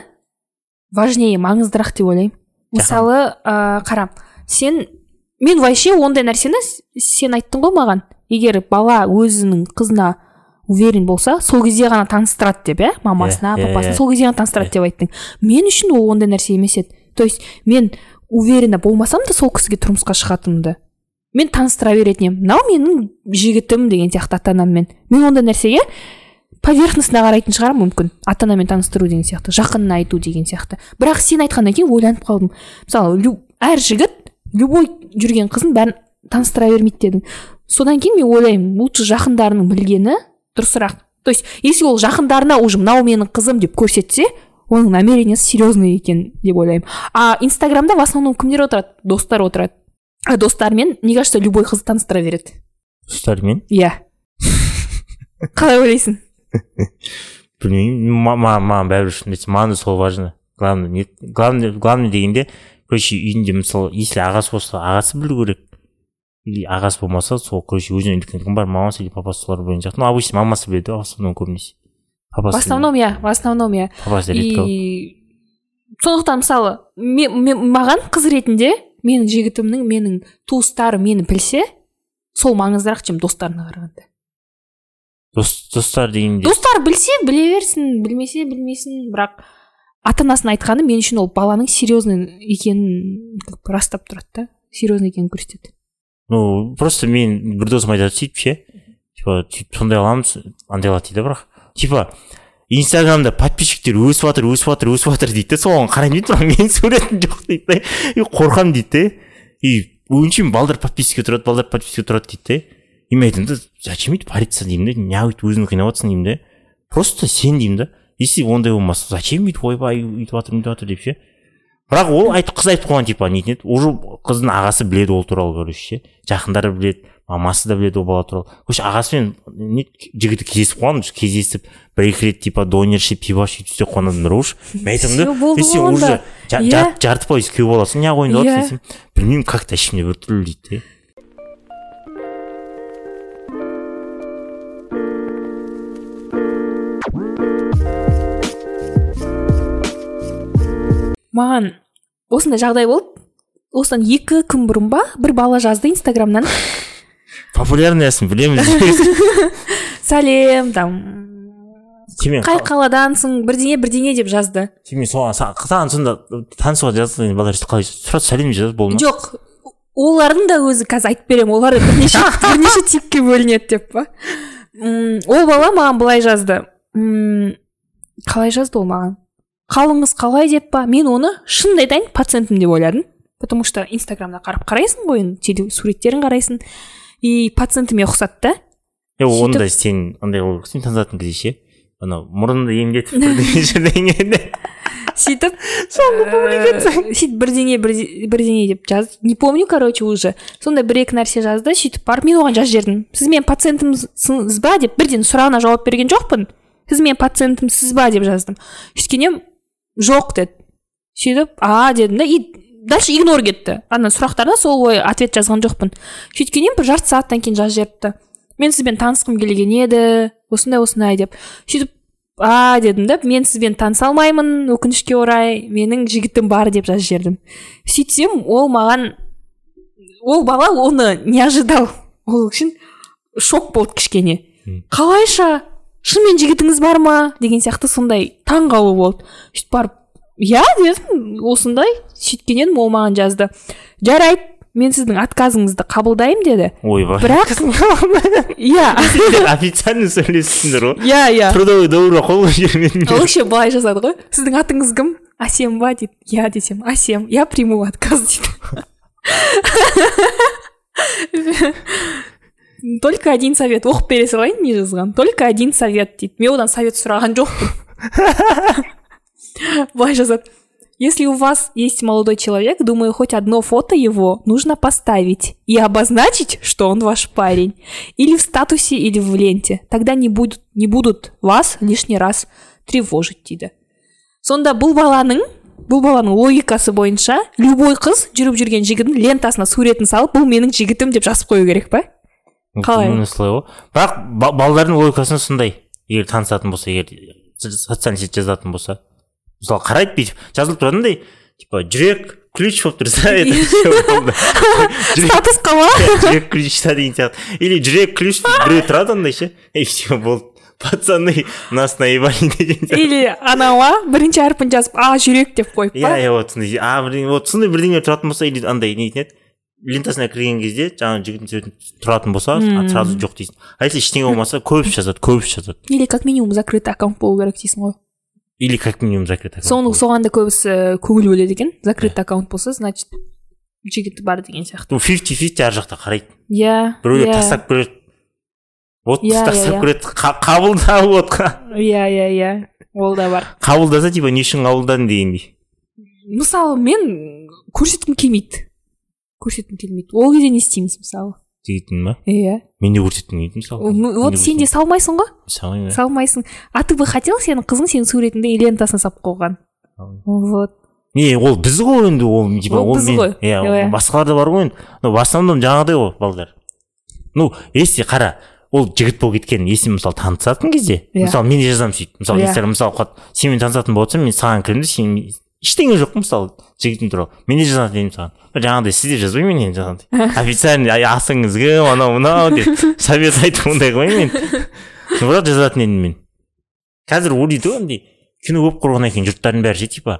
важнее маңыздырақ деп ойлаймын. Мысалы ә, қара сен мен вообще ондай нәрсені сен айттың ғой маған. Егер бала өзінің қызына уверен болса сол кезде ғана таныстырады деп иә мамасына Иә, иә, папасына иә. сол кезде ғана таныстырады деп айттың. Мен үшін ол ондай нәрсе емес еді. То есть мен уверена болмасам да сол кісіге тұрмысқа шығатынымды. Мен таныстыра беретін едім. Мынау менің жігітім деген сияқты ата анаммен мен ондай нәрсеге поверхностно қарайтын шығар мүмкін. Ата анамен таныстыру деген сияқты жақынына айту деген сияқты. Бірақ сен айтқаннан кейін ойланып қалдым. Мысалы әр жігіт любой жүрген қызын бәрін таныстыра бермейді дедің. Содан кейін мен ойлаймын лучше жақындарының білгені дұрысырақ. То есть если ол жақындарына уже мынау менің қызым деп көрсетсе оның намерениесі серьезный екен деп ойлаймын. А инстаграмда в основном кімдер отырады? Достар отырады. А достармен мне кажется любой қыз таныстыра береді достармен иә қалай ойлайсың? Білмеймін. Ма- ма- маған бәрібір шын айтсам маған да сол важно. Главное не главное главное дегенде короче үйінде мысалы если ағасы болса ағасы білу керек. Или ағасы болмаса сол короче үлкен кім бар мамасы или папасы солар білетін сияқты ну обычно мамасы біледі в основном көбінесе. В папасы основном иә в основном иә папасы редко и сондықтан мысалы маған қыз ретінде менің жігітімнің менің туыстары мені білсе сол маңыздырақ чем достарына қарағанда. Дос достар дегенде достар білсе біле берсін білмесе білмесін бірақ ата анасының айтқаны мен үшін ол баланың серьезный екенін как бы растап тұрады да серьезный екенін көрсетеді. Ну просто мен бір досым айтады сөйтіп ше типа сондай қыламыз андай қылады дейді бірақ типа инстаграмда подписчиктер өсіп жатыр өсіп жатыр өсіп жатыр дейді да соған қараймын дейді менің суретім жоқ дейді да и қорқамын дейді да и өңшеймін балдар подписчикке тұрады балдар подписчикке тұрады дейді да и мен айтамын да зачем өйтіп париться деймін да неғып өйтіп өзіңді қинап жатрсың деймін да просто сен деймін да если ондай болмаса зачем бүйтіп ойбай өйтіп жатыр бүйтіп жатыр деп ше бірақ ол айтып қыз айтып қойған типа нетін еді уже қыздың ағасы біледі ол туралы короче ше жақындары біледі мамасы да біледі ол бала туралы короче ағасымен не жігіті кездесіп қалған кездесіп бір екі рет типа донер ішіп пиво ішіп істеп қалған адамдар уже мен айтамын да болды «Е, сен уже онда». жа- Иә. жар- жарты пайыз күйеу боласың неғып Иә. десем білмеймін как то ішімде біртүрлі дейді де маған осындай жағдай болды осыдан екі күн бұрын ба бір бала жазды инстаграмнан популярныйсың білеміз сәлем там сенімен қай қаладансың бірдеңе бірдеңе деп жазды. Сенімен соған са- саған сонда танысуға жазды балалар қалай сразу сәлем жазады болды ма жоқ олардың да өзі қазір айтып беремін олар бірнеше бірнеше типке бөлінеді деп па. Ол бала маған былай жазды. Қалай жазды ол маған? Қалыңыз қалай? деп па. Мен оны шынымды айтайын пациентім деп ойладым. Потому что инстаграмда қарап қарайсың ғой енді суреттерін қарайсың. И пациентіме ұқсады да онда сен андай қылу керексің танысатын кезде ше анау мұрынды емдетіп бірдеңе жердеңе сөйтіп соңғы публикация сөйтіп бірдеңе бірде- бірдеңе деп жазды не помню короче уже. Сондай бір екі нәрсе жазды сөйтіп барып мен оған жазып жібердім. Сіз менің пациентімсіз ба? деп бірден сұрағына жауап берген жоқпын. Сіз менің пациентімсіз ба? деп жаздым. Сөйткеннен жоқ деді. Сөйтіп а дедім да и дальше игнор кетті. Ана сұрақтарына сол ой ответ жазған жоқпын. Сөйткеннен бір жарты сағаттан кейін жазып жіберіпті. Мен сізбен танысқым келген еді осындай осындай деп. Сөйтіп а дедім да мен сізбен таныса алмаймын өкінішке орай менің жігітім бар деп жазып жібердім. Сөйтсем ол маған ол бала оны не ожидал? Ол үшін шок болды кішкене. Қалайша? Шынымен жігітіңіз бар ма? деген сияқты сондай таңғалу болды. Сөйтіп барып иә дедім осындай сөйткеннен ол маған жазды жарайды мен сіздің отказыңызды қабылдаймын деді. Ойбай бірақ иә. Официально сөйлесіңдер ғой. Иә иә. Трудовой договорға қол қойып жібермедіңдер ол вообще былай жазады ғой. Сіздің атыңыз кім? Әсем ба? дейді. Иә десем. Әсем я приму отказ дейді. Только один совет оқып бере салайын не жазған? Только один совет дейді. Мен одан совет сұраған жоқпын былай жазады если у вас есть молодой человек думаю хоть одно фото его нужно поставить и обозначить что он ваш парень. Или в статусе или в ленте. Тогда не будут не будут вас лишний раз тревожить дейді сонда бұл баланың бұл баланың логикасы бойынша любой қыз жүріп жүрген жігітінің лентасына суретін салып бұл менің жігітім деп жазып қою керек па? Қалай? осылай ғой. Бірақ ба- балалардың логикасы сондай егер танысатын болса егер социальный сеть жазатын болса. Мысалы қарайды бүйтіп жазылып тұратындай типа жүрек ключ болып тұрса это статусқа ма? Жүрек ключта деген сияқты. Или жүрек ключ біреу тұрады андай ше? И все болды. Пацаны нас наебали деген сияқты. Или анауа бірінші әрпін жазып а жүрек деп қойып иә па? Иә вот сондай а бірдеңе вот сондай бірдеңе тұратын болса или андай не дейтін еді лентасына кірген кезде жаңағы жігіттің суретін тұратын болса сразу жоқ дейсің. А если ештеңе болмаса көбісі жазады көбісі жазады. Или как минимум закрытый аккаунт болу керек дейсің ғой. Или как минимум закрытый аккаунт соны соған да көбісі көңіл бөледі екен. Закрытый аккаунт болса значит жігіті бар деген сияқты. Фифти фифти ар жақта қарайды иә біреулер иә. тастап көреді. Вот Иә, тастап иә, көреді. Қа- қабылда вот иә иә иә. Ол да бар. Қабылдаса типа не үшін қабылдадың дегендей мысалы мен көрсеткім келмейді. Көрсеткім келмейді. Ол кезде не істейміз мысалы. Жігітің ба иә. Мен де көрсеткім келді мысалы вот сен де салмайсың ғой. Салмаймын иә. салмайсың а ты бы хотел сенің қызың сенің суретіңді лентасына салып қойған? Вот. Не ол біз ғой енді ол типа Ол біз ғой. иә Иә. басқалар да бар ғой енді. Но в основном жаңағыдай ғой балдар. Ну если қара ол жігіт болып кеткен если мысалы танысатын кезде Иә. мысалы мен де жазамын сөйтіп. Мысалы мысалы сенімен танысатын болсам мен саған кіремін да сен ештеңе жоқ мысалы жігітің туралы мен де жазатын едім саған жаңағыдай сіз деп жазбаймын мен жаңағыдай официально «Ай, асыңыз кім анау мынау деп совет айтып ондай қылмаймын мен бірақ жазатын едім мен. Қазір ойлайды ғой андай кино болып құрғаннан кейін жұрттардың бәрі ше типа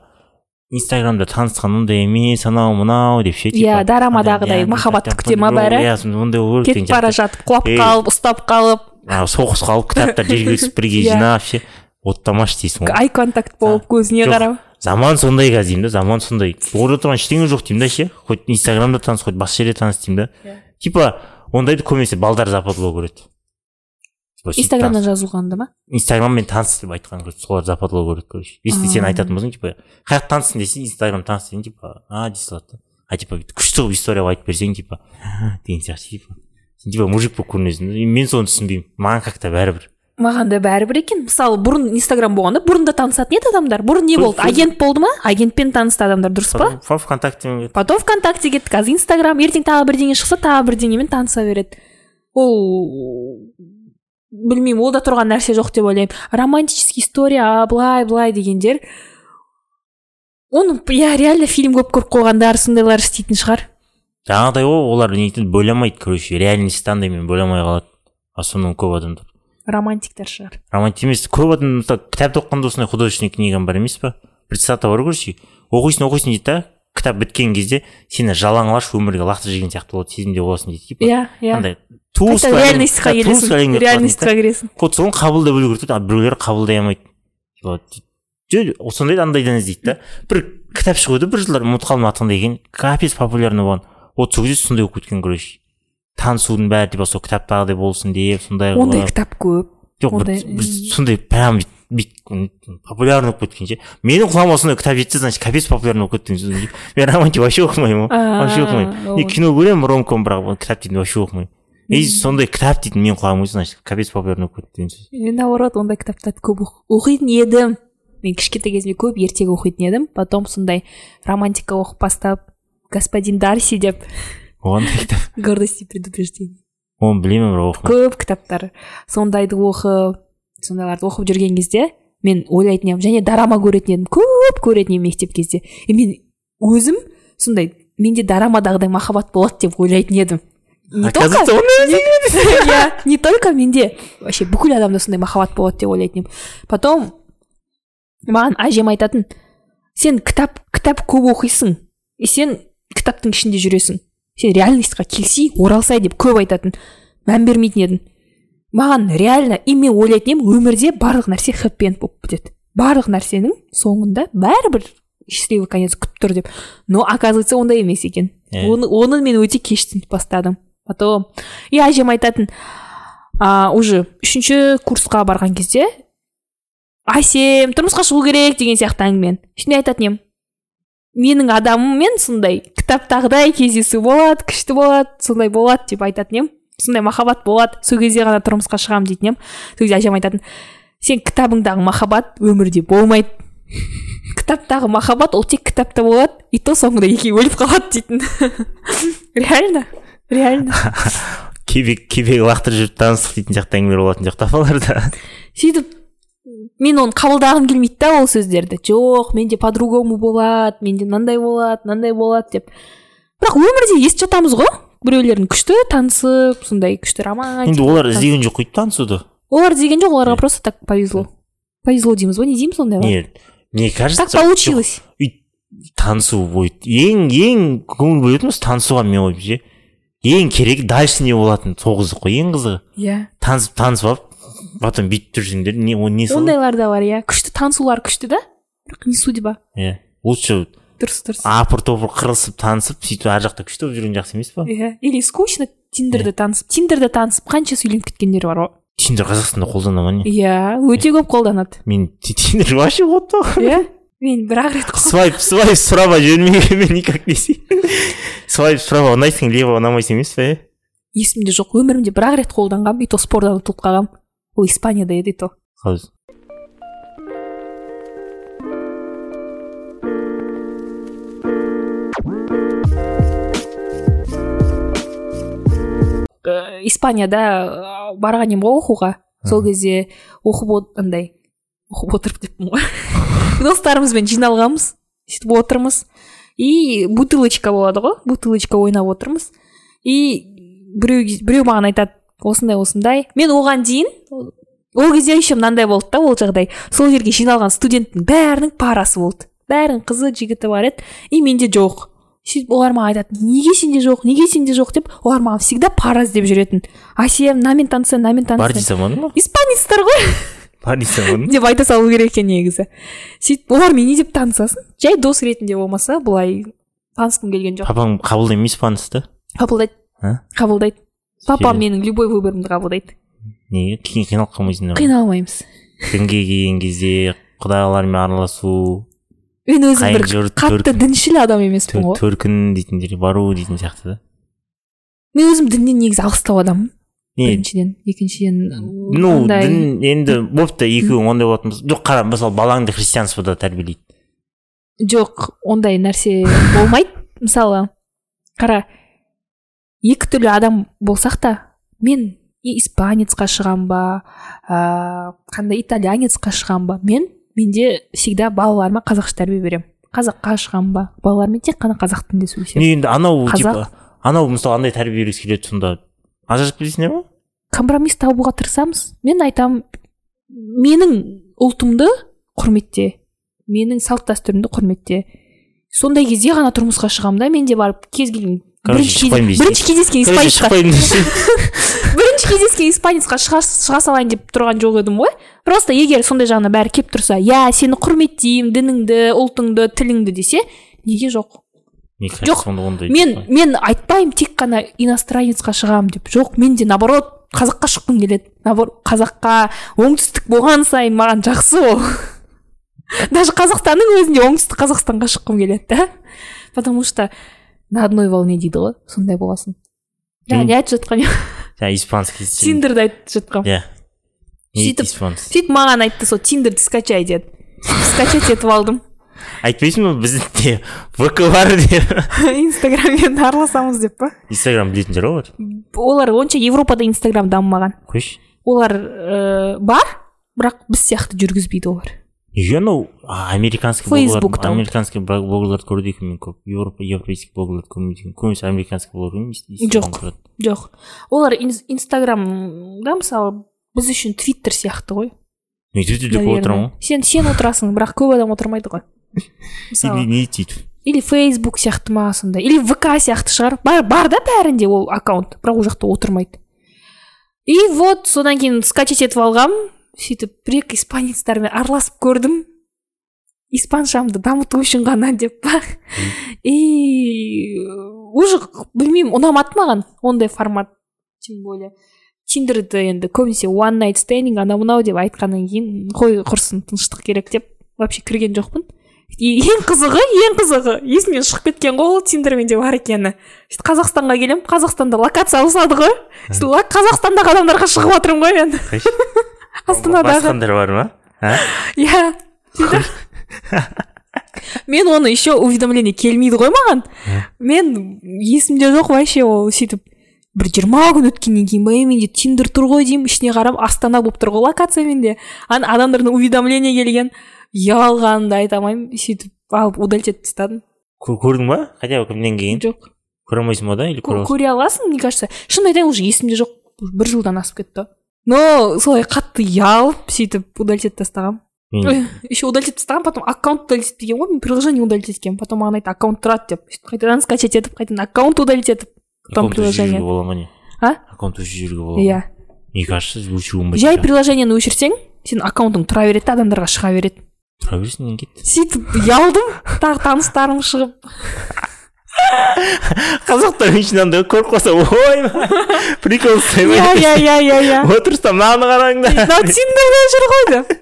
инстаграмда танысқан ондай емес анау мынау деп ше Иә, дорамадағыдай махаббаттық тема бәрі. иә ондай кетіп бара жатып құлап қалып ұстап қалып. Соғысқа алып кітаптар жерге түсіп бірге Иә. жинап ше оттамашы дейсің ғой ай контакт болып көзіне қарап. Заман сондай қазір деймін да заман сондай. Орда тұрған ештеңе жоқ деймін да ше. Хоть инстаграмда таныс хоть басқа жерде таныс деймін да. Иә. типа ондайды көбінесе балдар западлау көреді инстаграмнан жазылғанда ма? Инстаграммен таныс деп айтқан короче солар западлау көреді короче. Если сен айтатын болсаң типа қай жақта таныстың десе инстаграм таныс десең типа а дей салады да а типа бүйтіп күшті қылып история қылып айтып берсең типа деген сияқты типа сен типа мужик болып көрінесің да. мен соны түсінбеймін. Маған как то бәрібір. Маған да бәрібір екен. Мысалы бұрын инстаграм болғанда бұрын да танысатын еді адамдар. Бұрын не болды? агент болды ма? Агентпен танысты адамдар дұрыс па? Потом вконтакте потом вконтакте кетті қазір инстаграм ертең тағы бірдеңе шықса тағы бірдеңемен таныса береді. Ол білмеймін ол да тұрған нәрсе жоқ деп ойлаймын. Романтический история а былай былай дегендер. Оны иә реально фильм көп көріп қойғандар сондайлар істейтін шығар. Жаңағыдай ғой олар нетін бойламайды короче. Реальностьті андаймен бойламай қалады. В основном көп адамдар. Романтиктер шығар. Романтик емес. Көп адам мысалы кітапты оқығанда осындай художественный книгам бар емес па цитата бар короче оқисың оқисың дейді да кітап біткен кезде сені жалаңалаш өмірге лақтырып жеген сияқты болады сезімде боласың дейді типа. Иә иә. Андай реальностьқа келесің реальностьқа кіресің вот соны қабылдай білу керек дейді а біреулер қабылдай алмайды. Сондайды андайдан іздейді да. Бір кітап шығып еді бір жылдар ұмытып қалдым аты қандай екенін капец популярный болған. Вот сол кезде сондай болып кеткен короче танысудың бәрі типа сол кітаптағыдай болсын деп сондай ондай кітап көп. Жоқ бір сондай прям бүйтіп популярный болып кеткен ше. Менің құлағыма сондай кітап жетсе значит капец популярный болып кетті деген сөз. мен романтик вообще оқымаймын ғой вообще оқымаймын. мен кино көремін ромком бірақ кітап дейтін вообще оқымаймын. И сондай кітап дейтін менің құлағыма келсе значит капец популярный болып кетті деген сөз. Мен наоборот ондай кітаптарды көп оқ- оқитын едім. Мен кішкентай кезімде көп ертегі оқитын едім. Потом сондай романтика оқып бастап господин дарси деп оған да кітап гордость и предупреждение. Оны білемін бірақ көп кітаптар. Сондайды оқып сондайларды оқып жүрген кезде мен ойлайтын едім және дорама көретін едім. Көп көретін едім мектеп кезде. И мен өзім сондай менде дорамадағыдай махаббат болады деп ойлайтын едім. Не оказывается иә не только менде вообще бүкіл адамда сондай махаббат болады деп ойлайтын едім. Потом маған әжем айтатын сен кітап кітап көп оқисың и сен кітаптың ішінде жүресің сен реальностьқа келсей оралсай деп көп айтатын мән бермейтін едім маған реально и мен ойлайтын едім өмірде барлық нәрсе хэппи энд болып бітеді барлық нәрсенің соңында бәрібір счастливый конец күтіп тұр деп. Но оказывается ондай емес екен. Иә. оны, оны мен өте кеш түсініп бастадым. Потом и әжем айтатын а, уже үшінші курсқа барған кезде әсем тұрмысқа шығу керек деген сияқты әңгімен ішінде айтатын едім. Менің адамыммен сондай кітаптағыдай кездесу болады күшті болады сондай болады деп айтатын едім сондай махаббат болады. Сол кезде ғана тұрмысқа шығамын дейтін едім сол кезде әжем айтатын сен кітабыңдағы махаббат өмірде болмайды кітаптағы махаббат ол тек кітапта болады и то соңында екеуі өліп қалады дейтін. Реально реально. Кебек кебек лақтырып жүріп таныстық дейтін сияқты әңгімелер болатын сияқты апаларда. Сөйтіп мен оны қабылдағым келмейді да ол сөздерді. Жоқ менде по другому болады менде мынандай болады мынандай болады деп. Бірақ өмірде естіп жатамыз ғой. Біреулердің күшті танысып сондай күшті романтика енді олар іздеген жоқ қой танысуды? Олар деген жоқ оларға просто так повезло. Повезло дейміз ғой не дейміз ондайға не мне кажется так получилось. танысу будет. Ең ең көңіл бөлетініміз танысуға мен ойым ше ең керек дальше не болатын сол қызық қой ең қызығы. Иә. Танысып танысып алып потом бүйтіп жүрсеңдер не о не ондайлар да бар иә. Күшті танысулар күшті да. Бірақ не судьба. Иә лучше дұрыс дұрыс. апыр топыр қырылысып танысып сөйтіп ар жақта күшті болып жүрген жақсы емес па? Иә или скучно тиндерде танысып тиндерде танысып қанша сөйленіп кеткендер бар ғой тиндер қазақстанда қолдана ма не? Иә өте көп қолданады. Мен ти- тиндер вообще вот иә мен бір ақ рет свайп свайп сұрамай жүрмегенмен никак не істеймін. Свайп справа ұнайсың лево ұнамайсың емес па иә? Есімде жоқ өмірімде бір ақ рет қолданғанмын и то спордан ұтылып қалғанмын. Испанияда еді и то Қалай? ә, испанияда барған едім ғой оқуға сол кезде оқып андай оқып отырып деппін ғой достарымызбен жиналғанбыз сөйтіп отырмыз и бутылочка болады ғой бутылочка ойнап отырмыз и біреу біреу маған айтады осындай осындай. Мен оған дейін ол кезде еще мынандай болды да ол жағдай. Сол жерге жиналған студенттің бәрінің парасы болды. Бәрінің қызы жігіті бар еді. И менде жоқ. Сөйтіп олар маған айтады неге сенде жоқ? Неге сенде жоқ? деп. Олар маған всегда пара іздеп жүретін. А сен мынамен таныса мынамен бар таныса дей салмадың ба испанецтер ғой. Бар дей салмадың деп айта салу керек екен негізі. Сөйтіп олармен не деп танысасың жай дос ретінде болмаса былай танысқым келген жоқ. Папаң қабылдай ма испанецті қабылдайды. Қабылдайды. Папам менің любой выборымды қабылдайды. Неге? Қи- қиналып қалмайсыңдар ма қиналмаймыз. Дінге келген кезде құдайлармен араласу мен өзім бір қатты төркін діншіл адам емеспін ғой. төркін дейтін жерге бару дейтін сияқты да. Мен өзім діннен негізі алыстау адаммын. Не? Біріншіден екіншіден ну дін енді болыпты екеуің ондай болатын болса жоқ қара мысалы балаңды христианствода тәрбиелейді. Жоқ ондай нәрсе болмайды. Мысалы қара екі түрлі адам болсақ та мен и испанецқа шығам ба ә, қандай итальянецқа шығам ба мен менде всегда балаларыма қазақша тәрбие беремін. Қазаққа шығам ба балалармен тек қана қазақ тілінде сөйлесемін. Не енді анау Қазақ. типа анау мысалы андай тәрбие бергісі келеді сонда. Ажырасып кетесіңдер ма компромисс табуға тырысамыз. Мен айтамын менің ұлтымды құрметте менің салт дәстүрімді құрметте. Сондай кезде ғана тұрмысқа шығамын да мен де барып кез келген Короче, бірінші кездес- шықпаймын дейсің. бірінші кездескен испанецқа шықпаймын бірінші кездескен испанецқа шыға, салайын деп тұрған жоқ едім ғой. Просто егер сондай жағына бәрі келіп тұрса иә сені құрметтеймін дініңді ұлтыңды тіліңді десе неге жоқ? Жоқ, мен мен айтпаймын тек қана иностранецқа шығамын деп. Жоқ мен де наоборот қазаққа шыққым келеді. Наоборот қазаққа оңтүстік болған сайын маған жақсы ол. Даже қазақстанның өзінде оңтүстік қазақстанға шыққым келеді да. Потому что на одной волне дейді ғой сондай боласың жаңа не айтып жатқанмын жаңа испанский тиндерді айтып жатқанмын иә Сөйтіп- сөйтіп маған айтты сол тиндерді скачай деді скачать етіп алдым айтпайсың ба бізде вк бар деп инстаграммен араласамыз деп па инстаграм білетіндер ғой олар олар онша европада инстаграм дамымаған қойшы олар ә, бар? Бірақ біз сияқты жүргізбейді олар. Неге анау а, американский блогерлар там. американский блог- блогерларды көреді екенмін көп еуропа европейский блогерларды көрмейді екенмін көбінесе американский блогер Жоқ. жоқ олар ин- инстаграмда мысалы біз үшін твиттер сияқты ғой. Мен твиттерде көп отырамын ғой сен сен отырасың бірақ көп адам отырмайды ғой. Мысалы не сөйтіп или фейсбук сияқты ма сондай или вк сияқты шығар. Бар, бар да бәрінде ол аккаунт бірақ ол жақта отырмайды. И вот содан кейін скачать етіп алғанмын сөйтіп бір екі испанецтермен араласып көрдім. Испаншамды дамыту үшін ғана деп па. И уже білмеймін ұнамады маған ондай формат тем более. Тиндерді енді көбінесе one night standing анау мынау деп айтқаннан кейін қой құрсын тыныштық керек деп вообще кірген жоқпын. И ең қызығы ең қызығы есімнен шығып кеткен ғой ол тиндер менде бар екені. Сөйтіп қазақстанға келемін қазақстанда локация ауысады ғой. Қазақстандағы адамдарға шығып жатырмын ғой мен астанадағы басқандар бар ма иә мен оны еще уведомление келмейді ғой маған мен есімде жоқ вообще ол сөйтіп бір жиырма күн өткеннен кейін ба «Е, менде тиндер тұр ғой деймін ішіне қарап астана болып тұр ғой локация менде ана адамдардан уведомление келген ұялғанымды айта алмаймын сөйтіп алып удалить етіп тастадым Кө- көрдің ба хотя бы кімнен кейін жоқ көре алмайсың ба да или көре Кө- аласың мне кажется шын айтайын уже есімде жоқ бір жылдан асып кетті но солай қатты ұялып сөйтіп удалить етіп тастағанмын еще удалить етіп тастаған потом аккаунт удалить етпеген ғой мен приложение удалить еткенмін потом маған айтты аккаунт тұрады деп. Сөйтіп қайтадан скачать етіп қайтадан аккаунт удалить етіп потом приложение. бола ма не? А? Аккаунт өшіруге бола ма? Иә. Мне кажется өшіруге болмайды жай приложениені өшірсең сенің аккаунтың тұра береді да адамдарға шыға береді. Тұра берсін кетті? Сөйтіп ұялдым тағы таныстарым шығып. қазақтар үшін андай көріп қалса ой прикол ма иә иә иә иә иә. Отырыста мынаны қараңдар. Мынау тиндерде жүр ғой деп.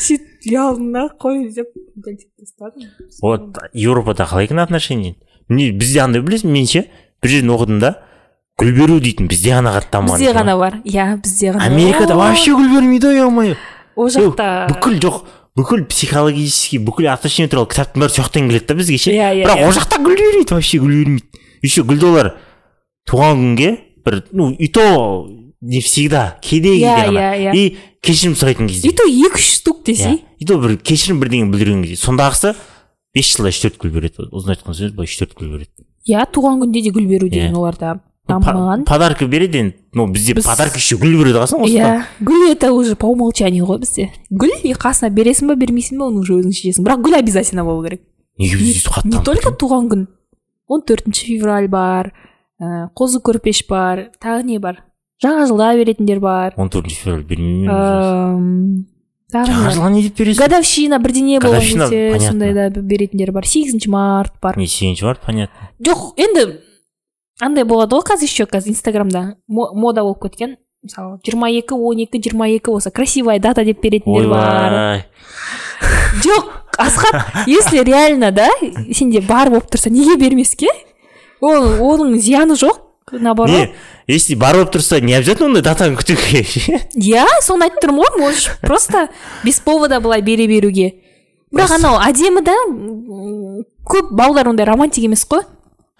Сөйтіп ұялдым да қой деп тастадым. Вот еуропада қалай екен отношение міне бізде андай білесің мен ше бір жерден оқыдым да гүл беру дейтін бізде ғана қатты дамыған бізде ғана бар. Иә бізде ғана америкада О, вообще гүл бермейді ой е мое ол жақта. бүкіл жоқ. Бүкіл психологический бүкіл отношение туралы кітаптың бәрі сол жақтан келеді да бізге ше? Иә, иә, бірақ иә. ол жақта гүл бермейді вообще гүл бермейді. Еще гүлді олар туған күнге бір ну и то не всегда кейде кейде Иә, ғана. иә, иә. и кешірім сұрайтын кезде. И то екі үш штук десей. И то бір кешірім бірдеңе білдірген кезде. Сондағысы бес жылда үш төрт гүл береді. Ұзын айтқан сөз былай үш төрт гүл береді. Иә туған күнде де гүл беру деген оларда. Па- подарка береді енді ну бізде Біз- подарка еще гүл береді қасың иә гүл это уже по умолчанию ғой бізде. Гүл и қасына бересің ба бермейсің ба оны уже өзің шешесің. Бірақ гүл обязательно болу керек. Неге не, біз қатты не только туған күн. Он төртінші февраль бар ә, қозы көрпеш бар тағы не бар? Жаңа жылда беретіндер бар. Он төртінші февраль бермеймін не жаңа жылға не деп бересің? Годовщина бірдеңе болған кезде сондайда беретіндер бар. Сегізінші март бар. Не сегізінші бар понятно. Жоқ енді андай болады ғой қазір еще қазір инстаграмда. Мо- мода болып кеткен. Мысалы жиырма екі он екі жиырма екі болса красивая дата деп беретіндер бар. жоқ асхат если реально да сенде бар болып тұрса неге бермеске? Ол оның зияны жоқ наоборот. Не если бар болып тұрса не обязательно ондай датаны күтуге иә соны айтып тұрмын ғой можешь просто без повода былай бере беруге. Бірақ анау әдемі да көп балалар ондай романтик емес қой.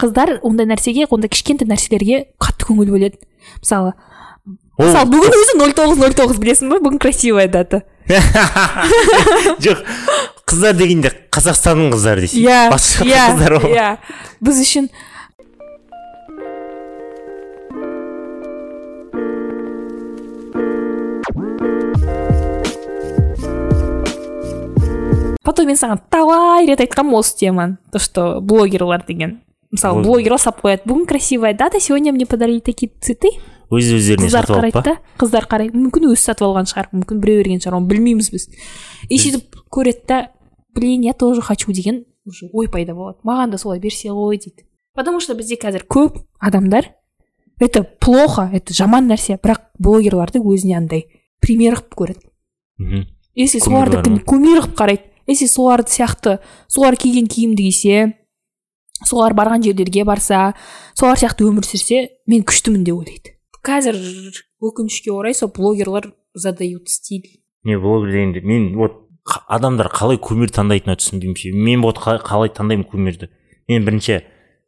Қыздар ондай нәрсеге ондай кішкентай нәрселерге қатты көңіл бөледі. Мысалы мысалы бүгін өзі нөл тоғыз нөл тоғыз білесің ба бүгін красивая дата. Жоқ қыздар дегенде қазақстанның қыздары дейсің. Иә басқа иә қыздар иә. Біз үшін потом мен саған талай рет айтқанмын осы теманы. То что блогерлар деген. Мысалы Блогер. салып қояды бүгін красивая дата сегодня мне подарили такие цветы. Өз өздеріне қыздар қарайды да қыздар қарайды. Мүмкін өзі сатып алған шығар мүмкін біреу берген шығар оны білмейміз біз. И сөйтіп көреді да блин я тоже хочу деген уже ой пайда болады. Маған да солай берсе ғой дейді. Потому что бізде қазір көп адамдар это плохо это жаман нәрсе. Бірақ блогерларды өзіне андай пример қылып көреді. Мхм. если соларды кумир қылып қарайды если соларды сияқты солар киген киімді кисе солар барған жерлерге барса солар сияқты өмір сүрсе мен күштімін деп ойлайды. Қазір өкінішке орай сол блогерлар задают стиль. Не блогер дегенде мен вот адамдар қалай кумир таңдайтынын түсінбеймін ше мен вот қалай, таңдаймын кумирді мен бірінші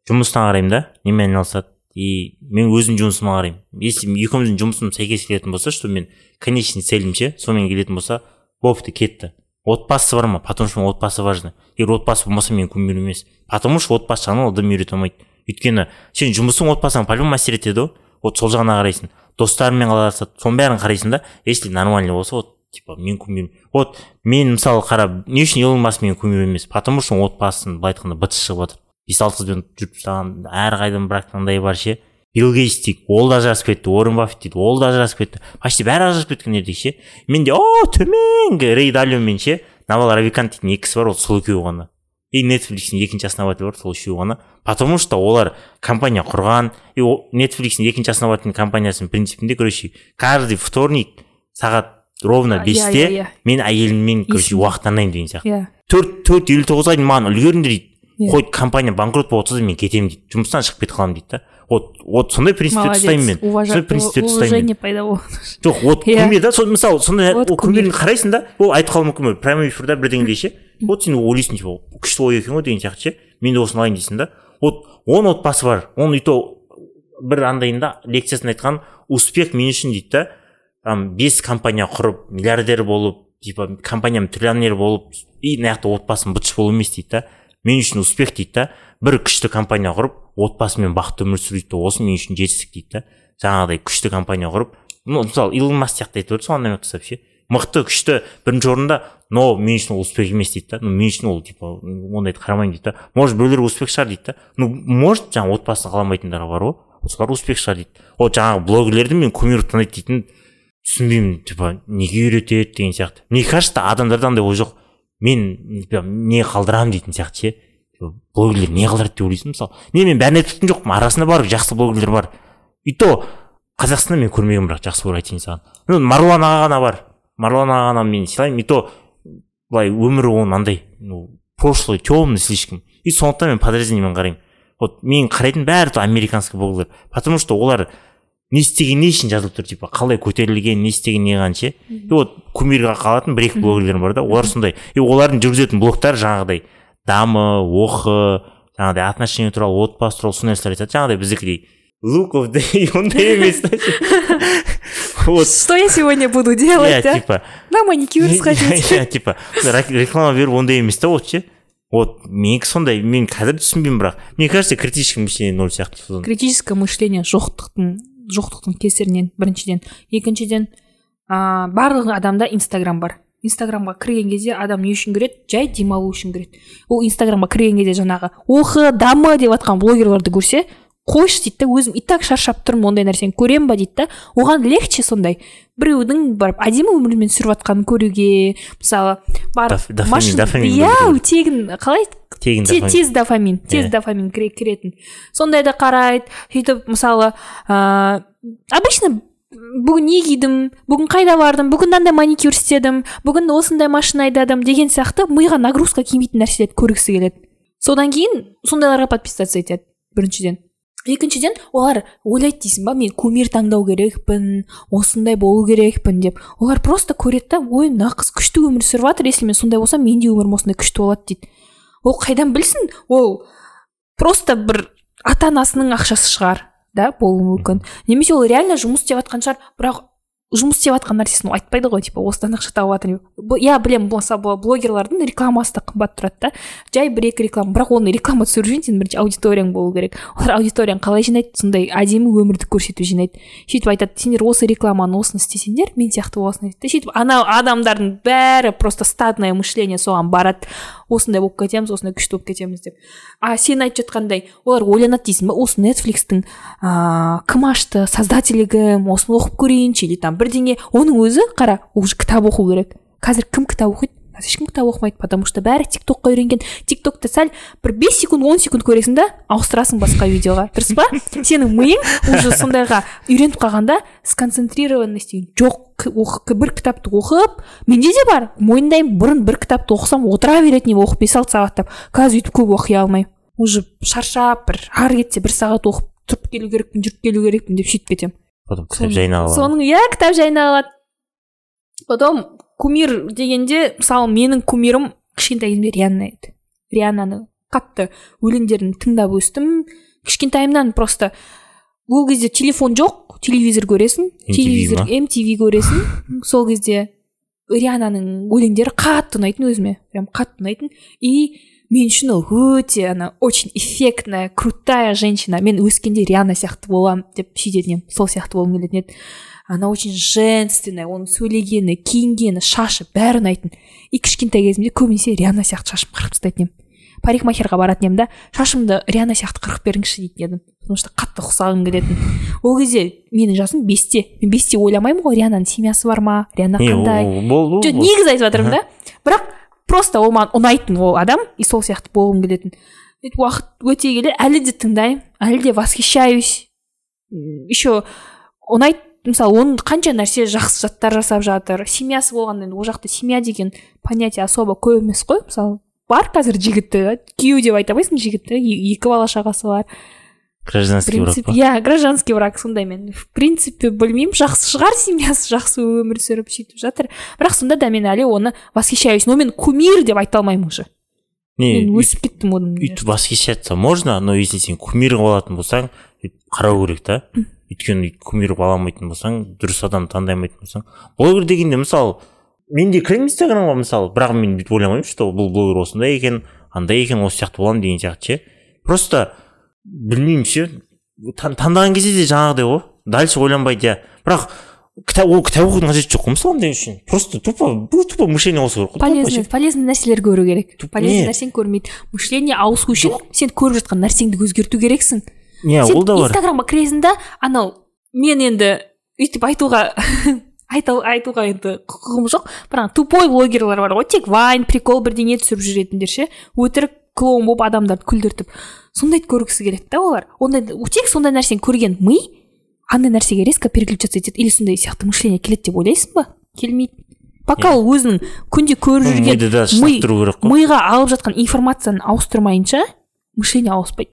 жұмысына қараймын да немен айналысады? И мен өзім жұмысыма қараймын. Если екеуміздің жұмысымыз сәйкес келетін болса что мен конечный целім ше сонымен келетін болса бопты кетті. Отбасы бар ма? Потому что отбасы важно егер отбасы болмаса мен кумир емес. Потому что отбасы жағынан адам үйрете алмайды өйткені сен жұмысың отбасыңа по любому әсер етеді ғой вот сол жағына қарайсың. Достарыңмен қалай араласады. Соның бәрін қарайсың да если нормально болса вот типа мен кумир вот мен мысалы қара не үшін илон маск менің кумирім емес? Потому что отбасын былай айтқанда быт шығып жатыр бес алты қызбен жүріп тастаған әрқайдан бір андай бар ше? Билл гейтс дейді ол да ажырасып кетті уоррен баффет дейді ол да ажырасып кетті. Почти бәрі ажырасып кеткендер дейді ше. Менде о төменгі! Рей далио мен ше. Навал равикант дейтін екі кісі бар ол сол екеуі ғана. И нетфликстің екінші основателі бар сол үшеуі ғана. Потому что олар компания құрған и нетфликстің екінші основательный компаниясының принципінде короче каждый вторник сағат ровно А, иә, бесте иә, иә. мен әйеліммен короче Есімде. уақыттанайын деген сияқты. Иә. Төрт төрт елу тоғызға дейін маған үлгеріңдер дейді. Иә. қой компания банкрот болып жатса да мен кетемін дейді. Жұмыстан шығып кетіп қаламын дейді да. Вот вот сондай принципте молодец. ұстаймын мен сондай принципте ұстаймын мен уважение пайда болды жоқ вот да сол мысалы сондай ол қарайсың да ол айтып қалуы мүмкін прямой эфирда бірдеңе ше вот сен ойлайсың типа күшті ой екен ғой деген сияқты ше. Мен де осыны алайын дейсің да. Вот он отбасы бар оның и то бір андайында лекциясында айтқан успех мен үшін дейді да. Там бес компания құрып миллиардер болып типа компанияның триллионер болып и мына жақта отбасым бытыш болу емес дейді да. Мен үшін успех дейді да. Бір күшті компания құрып отбасымен бақытты өмір сүру дейді да осы мен үшін жетістік дейді да. Жаңағыдай күшті компания құрып ну мысалы илон маск сияқты айтып сол андаймен ұқсап ше мықты күшті бірінші орында но мен үшін ол успех емес дейді да. Ну мен үшін ол типа ондайды қарамаймын дейді да. Может біреулер успех шығар дейді да. Ну может жаңағы отбасын қаламайтындар бар ғой. Солар успех шығар дейді. Вот жаңағы блогерлерді мен кумир санайды дейтін түсінбеймін. Типа неге үйретеді деген сияқты. Мне кажется адамдарда андай ой жоқ. Мен не қалдырамын дейтін сияқты ше. Блогерлер не қалдырады деп ойлайсың мысалы. Не мен бәрін айтып тұрған жоқпын арасында бар жақсы блогерлер бар. И то қазақстанда мен көрмегенмін бірақ жақсы блогер айтайын саған. Ну маруан аға ғана бар. Маруан ағаны мен сыйлаймын. И то былай өмірі оның андай ну прошлый темный слишком. И сондықтан мен подразделениемен қараймын. Вот мен қарайтын бәрі американский блогерлер. Потому что олар не істеген не үшін жазылып тұр типа қалай көтерілген не істеген не қылған ше и вот кумирға қалатын бір екі блогерлер бар да олар сондай. И олардың жүргізетін блогтары жаңағыдай. Дамы оқы жаңағыдай отношения туралы отбасы туралы сондай нәрселер айтады. Жаңағыдай біздікідей луковдей ондай емес вот. Что я сегодня буду делать иә типа на маникюр сходить. иә типа рек- реклама беріп ондай емес та вот ше. Вот менікі сондай мен қазір түсінбеймін бірақ мне кажется критическое мышление ноль сияқты содан критическое мышление жоқтықтың жоқтықтың кесірінен біріншіден. Екіншіден ә, барлық адамда инстаграм бар. Инстаграмға кірген кезде адам не үшін кіреді? Жай демалу үшін кіреді. Ол инстаграмға кірген кезде жаңағы оқы дамы! деп жатқан блогерларды көрсе қойшы дейді да өзім и так шаршап тұрмын ондай нәрсені көремін ба дейді да. Оған легче сондай біреудің барып әдемі өмірмен сүріп жатқанын көруге мысалы барып иә тегін қалай? Тегін Те- тез дофамин тез Иә. дофамин кіре- кіретін. Сондайды қарайды. Сөйтіп мысалы ыыы обычно бүгін не кидім бүгін қайда бардым бүгін мынандай маникюр істедім бүгін осындай машина айдадым деген сияқты миға нагрузка келмейтін нәрселерді көргісі келеді. Содан кейін сондайларға подписаться етеді біріншіден. Екіншіден олар ойлайды дейсің ба мен кумир таңдау керекпін осындай болу керекпін деп. Олар просто көреді да ой мына қыз күшті өмір сүріп жатыр если мен сондай болсам менің де өмірім осындай күшті болады дейді. Ол қайдан білсін? Ол просто бір ата анасының ақшасы шығар. Да болуы мүмкін. Немесе ол реально жұмыс істеп жатқан шығар бірақ жұмыс істеп жатқан нәрсесін айтпайды ғой типа осыдан ақша тауып жатыр деп иә білемін мысалы блогерлардың рекламасы да қымбат тұрады да. Жай бір екі реклама бірақ оны реклама түсіру үшін сенің бірінші аудиторияң болу керек. Олар аудиторияны қалай жинайды сондай әдемі өмірді көрсету жинайды. Сөйтіп айтады сендер осы рекламаны осыны істесеңдер мен сияқты боласыңдар дейді сөйтіп ана адамдардың бәрі просто стадное мышление соған барады. Осындай болып кетеміз осындай күшті болып кетеміз деп. А сен айтып жатқандай олар ойланады дейсің ба осы нетфликстің ыыы кім ашты создателі кім осыны оқып көрейінші или там бірдеңе. Оның өзі қара уже кітап оқу керек. Қазір кім кітап оқиды? Ешкім кітап оқымайды потому что бәрі тик токқа үйренген. Тик токты сәл бір 5 секунд 10 секунд көресің да ауыстырасың басқа видеоға. Дұрыс па? Сенің миың уже сондайға үйреніп қалғанда сконцентрированность деген жоқ бір кітапты оқып менде де бар мойындаймын бұрын бір кітапты оқысам отыра беретін едім оқып бес алты сағаттап қазір өйтіп көп оқи алмаймын. Уже шаршап бір ары кетсе бір сағат оқып тұрып келу керекпін жүріп келу керекпін деп сөйтіп кетемін. Потом кітап жайнап алады соның иә кітап жайнап алады. Потом кумир дегенде мысалы менің кумирім кішкентай кезімде рианна еді. Рианнаны қатты өлеңдерін тыңдап өстім. Кішкентайымнан просто ол кезде телефон жоқ телевизор көресің MTV телевизор? MTV көресің. Сол кезде риананың өлеңдері қатты ұнайтын өзіме прям қатты ұнайтын. И мен үшін ол өте ана очень эффектная крутая женщина. Мен өскенде риана сияқты боламын деп едім сол сияқты болғым келетін еді. Она очень женственная оның сөйлегені киінгені шашы бәрі ұнайтын и кішкентай кезімде көбінесе риана сияқты шашымды қырқып тастайтын едім парикмахерға баратын едім да шашымды риана сияқты қырқып беріңізші дейтін едім. Потому что қатты ұқсағым келетін. Ол кезде менің жасым бесте. Мен бесте ойламаймын ғой риананың семьясы бар ма риана қандай? жоқ негізі айтып жатырмын да. Бірақ просто ол маған ұнайтын ол адам и сол сияқты болғым келетін. Сөйтіп уақыт өте келе әлі де тыңдаймын әлі де восхищаюсь. Еще ұнайды мысалы оның қанша нәрсе жақсы заттар жасап жатыр. Семьясы болғанда енді ол жақта семья деген понятие особо көп емес қой. Мысалы бар қазір жігіті күйеу деп айта алмайсың жігіті екі бала шағасы бар. Гражданский брак принципе па? иә гражданский брак сондай мен. В принципе білмеймін. Жақсы шығар семьясы жақсы өмір сүріп сөйтіп жатыр. Бірақ сонда да мен әлі оны восхищаюсь. Но мен кумир деп айта алмаймын уже. Не мен өсіп кеттім одан өйтіп восхищаться можно но если сен кумир алатын болсаң қарау керек та. Өйткені кумир қыла алмайтын болсаң дұрыс адам таңдай алмайтын болсаң. Блогер дегенде мысалы мен де кіремін инстаграмға мысалы бірақ мен бүйтіп ойламаймын что бұл блогер осындай екен андай екен осы сияқты боламын деген сияқты ше. Просто білмеймін ше. Таңдаған кезде де жаңағыдай ғой дальше ойланбайды иә. Бірақ кітап ол кітап оқудың қажеті жоқ қой мысалы андай үшін. Просто тупо тупо мышление ауысу керек қой полезный полезный нәрселер көру керек. Полезный нәрсені көрмейді. Мышление ауысу үшін сен көріп жатқан нәрсеңді өзгерту керексің. Сен ол да бар. Инстаграмға кіресің да анау мен енді өйтіп айтуға айта, айтуға енді құқығым жоқ бірақ тупой блогерлар бар ғой тек вайн прикол бірдеңе түсіріп жүретіндер ше өтірік клоун болып адамдарды күлдіртіп сондайды көргісі келеді да олар. Ондай тек сондай нәрсені көрген ми андай нәрсеге резко переключаться етеді. Или сондай сияқты мышление келеді деп ойлайсың ба? Келмейді. Пока ол өзінің күнде көріп жүрген миға алып жатқан информацияны ауыстырмайынша мышление ауыспайды.